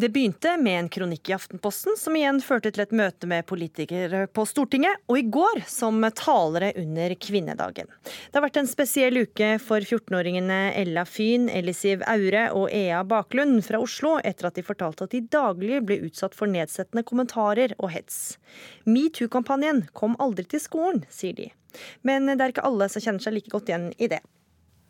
Det begynte med en kronikk i Aftenposten, som igjen førte til et møte med politikere på Stortinget, og i går som talere under kvinnedagen. Det har vært en spesiell uke for 14-åringene Ella Fyn, Elisiv Aure og Ea Baklund fra Oslo, etter at de fortalte at de daglig ble utsatt for nedsettende kommentarer og hets. Metoo-kampanjen kom aldri til skolen, sier de. Men det er ikke alle som kjenner seg like godt igjen i det.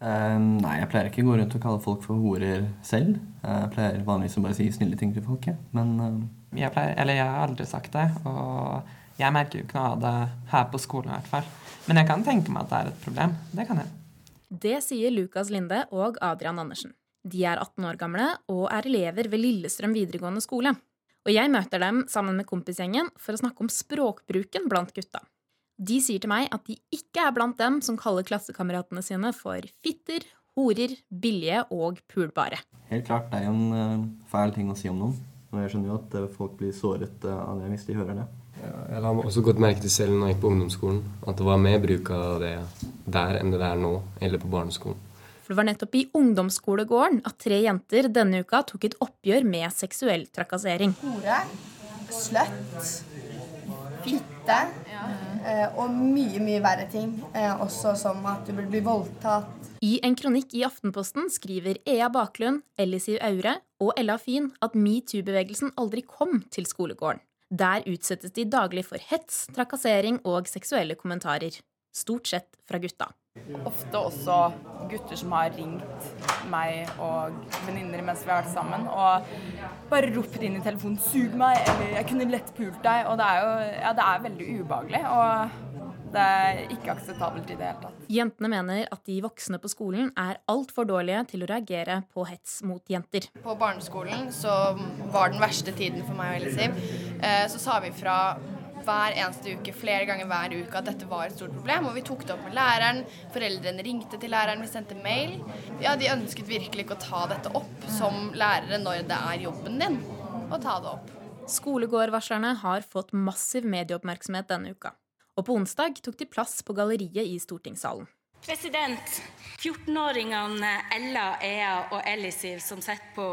Uh, nei, jeg pleier ikke å gå rundt og kalle folk for horer selv. Jeg pleier vanligvis å bare si snille ting til folk. Men uh... jeg, pleier, eller jeg har aldri sagt det, og jeg merker jo ikke noe av det her på skolen i hvert fall. Men jeg kan tenke meg at det er et problem. Det kan jeg. Det sier Lukas Linde og Adrian Andersen. De er 18 år gamle og er elever ved Lillestrøm videregående skole. Og jeg møter dem sammen med kompisgjengen for å snakke om språkbruken blant gutta. De sier til meg at de ikke er blant dem som kaller klassekameratene sine for fitter, horer, billige og pulbare. Helt klart, det er jo en uh, fæl ting å si om noen. Og jeg skjønner jo at uh, folk blir såret uh, av det hvis de hører det. Ja, jeg la også godt merke til selv når jeg gikk på ungdomsskolen, at det var mer bruk av det der enn det er nå, eller på barneskolen. For det var nettopp i ungdomsskolegården at tre jenter denne uka tok et oppgjør med seksuell trakassering. Hore, sløtt, fitte eh, og mye, mye verre ting. Eh, også som at du blir voldtatt. I en kronikk i Aftenposten skriver Ea Baklund, Ellisiv Aure og Ella Fin at metoo-bevegelsen aldri kom til skolegården. Der utsettes de daglig for hets, trakassering og seksuelle kommentarer. Stort sett fra gutta. Ofte også gutter som har ringt meg og venninner mens vi har vært sammen, og bare ropt inn i telefonen 'sug meg', eller 'jeg kunne lett pult deg'. Og det er jo ja, det er veldig ubehagelig. Og det er ikke akseptabelt i det hele tatt. Jentene mener at de voksne på skolen er altfor dårlige til å reagere på hets mot jenter. På barneskolen så var den verste tiden for meg og Elisiv. Eh, så sa vi fra hver eneste uke, flere ganger hver uke, at dette var et stort problem. Og vi tok det opp med læreren. Foreldrene ringte til læreren, vi sendte mail. Ja, de ønsket virkelig ikke å ta dette opp som lærere når det er jobben din å ta det opp. Skolegårdvarslerne har fått massiv medieoppmerksomhet denne uka. Og på onsdag tok de plass på galleriet i stortingssalen. President, 14-åringene Ella, Ea og Elisiv, som sitter på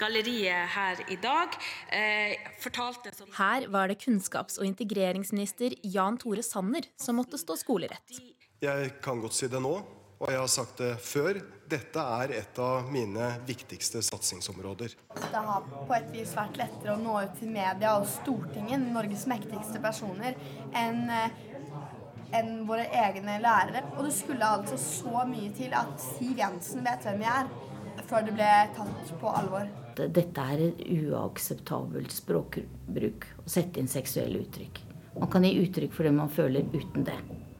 galleriet her i dag, eh, fortalte som Her var det kunnskaps- og integreringsminister Jan Tore Sanner som måtte stå skolerett. Jeg kan godt si det nå, og jeg har sagt det før. Dette er et av mine viktigste satsingsområder. Det har på et vis vært lettere å nå ut til media og Stortinget, Norges mektigste personer, enn enn våre egne lærere. Og det skulle altså så mye til at Siv Jensen vet hvem jeg er, før det ble tatt på alvor. Dette er et uakseptabelt språkbruk å sette inn seksuelle uttrykk. Man kan gi uttrykk for det man føler uten det.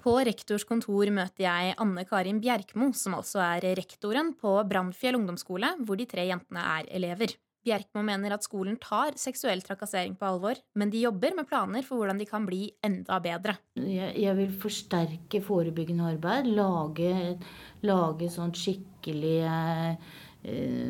På rektors kontor møter jeg Anne Karin Bjerkmo, som altså er rektoren på Brannfjell ungdomsskole, hvor de tre jentene er elever. Bjerkmo mener at skolen tar seksuell trakassering på alvor, men de jobber med planer for hvordan de kan bli enda bedre. Jeg, jeg vil forsterke forebyggende arbeid. Lage, lage sånt skikkelig eh,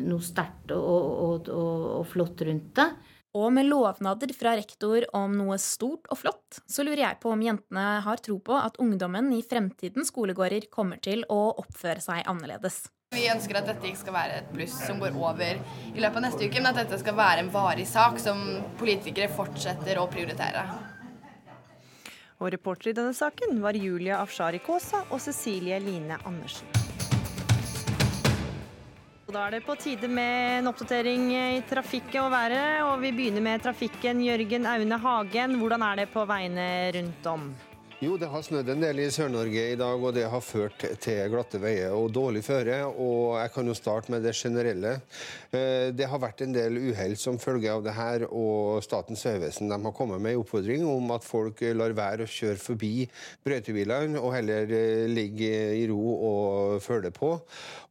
noe sterkt og, og, og, og flott rundt det. Og med lovnader fra rektor om noe stort og flott, så lurer jeg på om jentene har tro på at ungdommen i fremtidens skolegårder kommer til å oppføre seg annerledes. Vi ønsker at dette ikke skal være et bluss som går over i løpet av neste uke, men at dette skal være en varig sak som politikere fortsetter å prioritere. Og reporter i denne saken var Julia Afshari Kaasa og Cecilie Line Andersen. Da er det på tide med en oppdatering i trafikket og været, og vi begynner med trafikken. Jørgen Aune Hagen, hvordan er det på veiene rundt om? Jo, det har snødd en del i Sør-Norge i dag, og det har ført til glatte veier og dårlig føre. Og jeg kan jo starte med det generelle. Eh, Det har vært en del uhell som følge av det her, og Statens vegvesen har kommet med en oppfordring om at folk lar være å kjøre forbi brøytebilene, og heller ligger ligge i ro og følge på.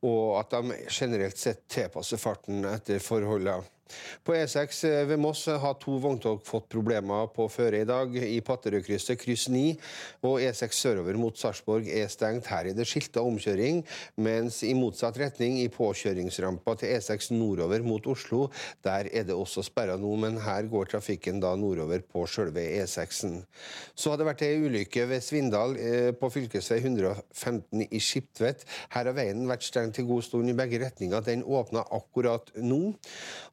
Og at de generelt sett tilpasser farten etter forholdene. På E6 ved Moss har to vogntog fått problemer på føret i dag. I Patterødkrysset kryss 9 og E6 sørover mot Sarpsborg er stengt. Her er det skilta omkjøring, mens i motsatt retning, i påkjøringsrampa til E6 nordover mot Oslo, der er det også sperra nå, men her går trafikken da nordover på sjølve E6-en. Så har det vært ei ulykke ved Svindal eh, på fv. 115 i Skiptvet. Her har veien vært stengt til god stund i begge retninger. Den åpna akkurat nå.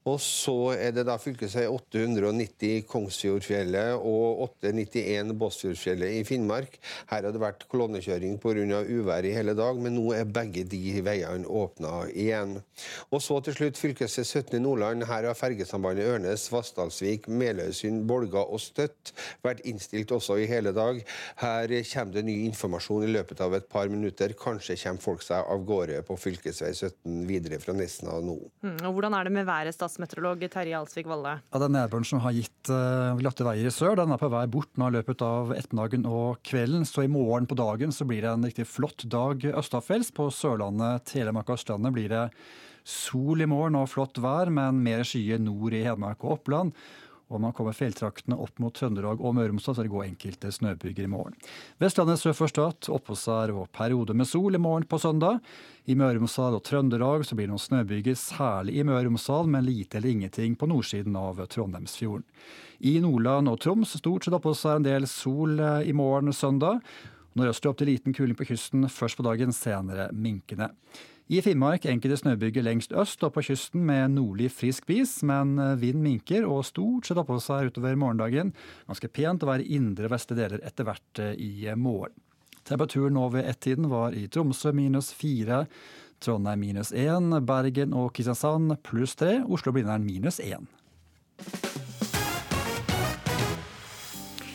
Og så er det da fv. 890 Kongsfjordfjellet og 891 Båtsfjordfjellet i Finnmark. Her har det vært kolonnekjøring pga. uvær i hele dag, men nå er begge de veiene åpna igjen. Og så til slutt fv. 17 i Nordland. Her har fergesambandet Ørnes, Vassdalsvik, Meløysund, Bolga og Støtt vært innstilt også i hele dag. Her kommer det ny informasjon i løpet av et par minutter. Kanskje kommer folk seg av gårde på fv. 17 videre fra Nesna nå. Mm, og hvordan er det med været, statsmeteorolog Terje Alsvik Valle? Ja, den nedbøren som har gitt uh, glatte veier i sør, den er på vei bort nå i løpet av ettermiddagen og kvelden. Så i morgen på dagen så blir det en riktig flott dag østafjells. På Sørlandet, Telemark og Østlandet blir det sol i morgen og flott vær, men mer skyer nord i Hedmark og Oppland. Og man kommer fjelltraktene opp mot Trøndelag og Møre og Romsdal, så det går enkelte snøbyger i morgen. Vestlandet sør for Stad oppholdsvær og perioder med sol i morgen på søndag. I Møre og Romsdal og Trøndelag så blir det noen snøbyger, særlig i Møre og Romsdal, men lite eller ingenting på nordsiden av Trondheimsfjorden. I Nordland og Troms stort sett oppholdsvær en del sol eh, i morgen søndag. Nordøstlig opp til liten kuling på kysten først på dagen, senere minkende. I Finnmark enkelte snøbyger lengst øst og på kysten med nordlig frisk bris, men vind minker og stort sett seg utover morgendagen. Ganske pent å være indre og deler etter hvert i morgen. Temperaturen nå ved ett-tiden var i Tromsø minus fire, Trondheim minus én, Bergen og Kristiansand pluss tre, Oslo-Blindern minus én.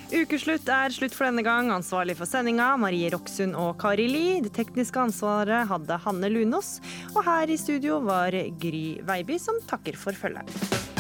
Ukeslutt er slutt for denne gang. Ansvarlig for sendinga Marie Roksund og Kari Li. Det tekniske ansvaret hadde Hanne Lunås. Og her i studio var Gry Veiby, som takker for følget.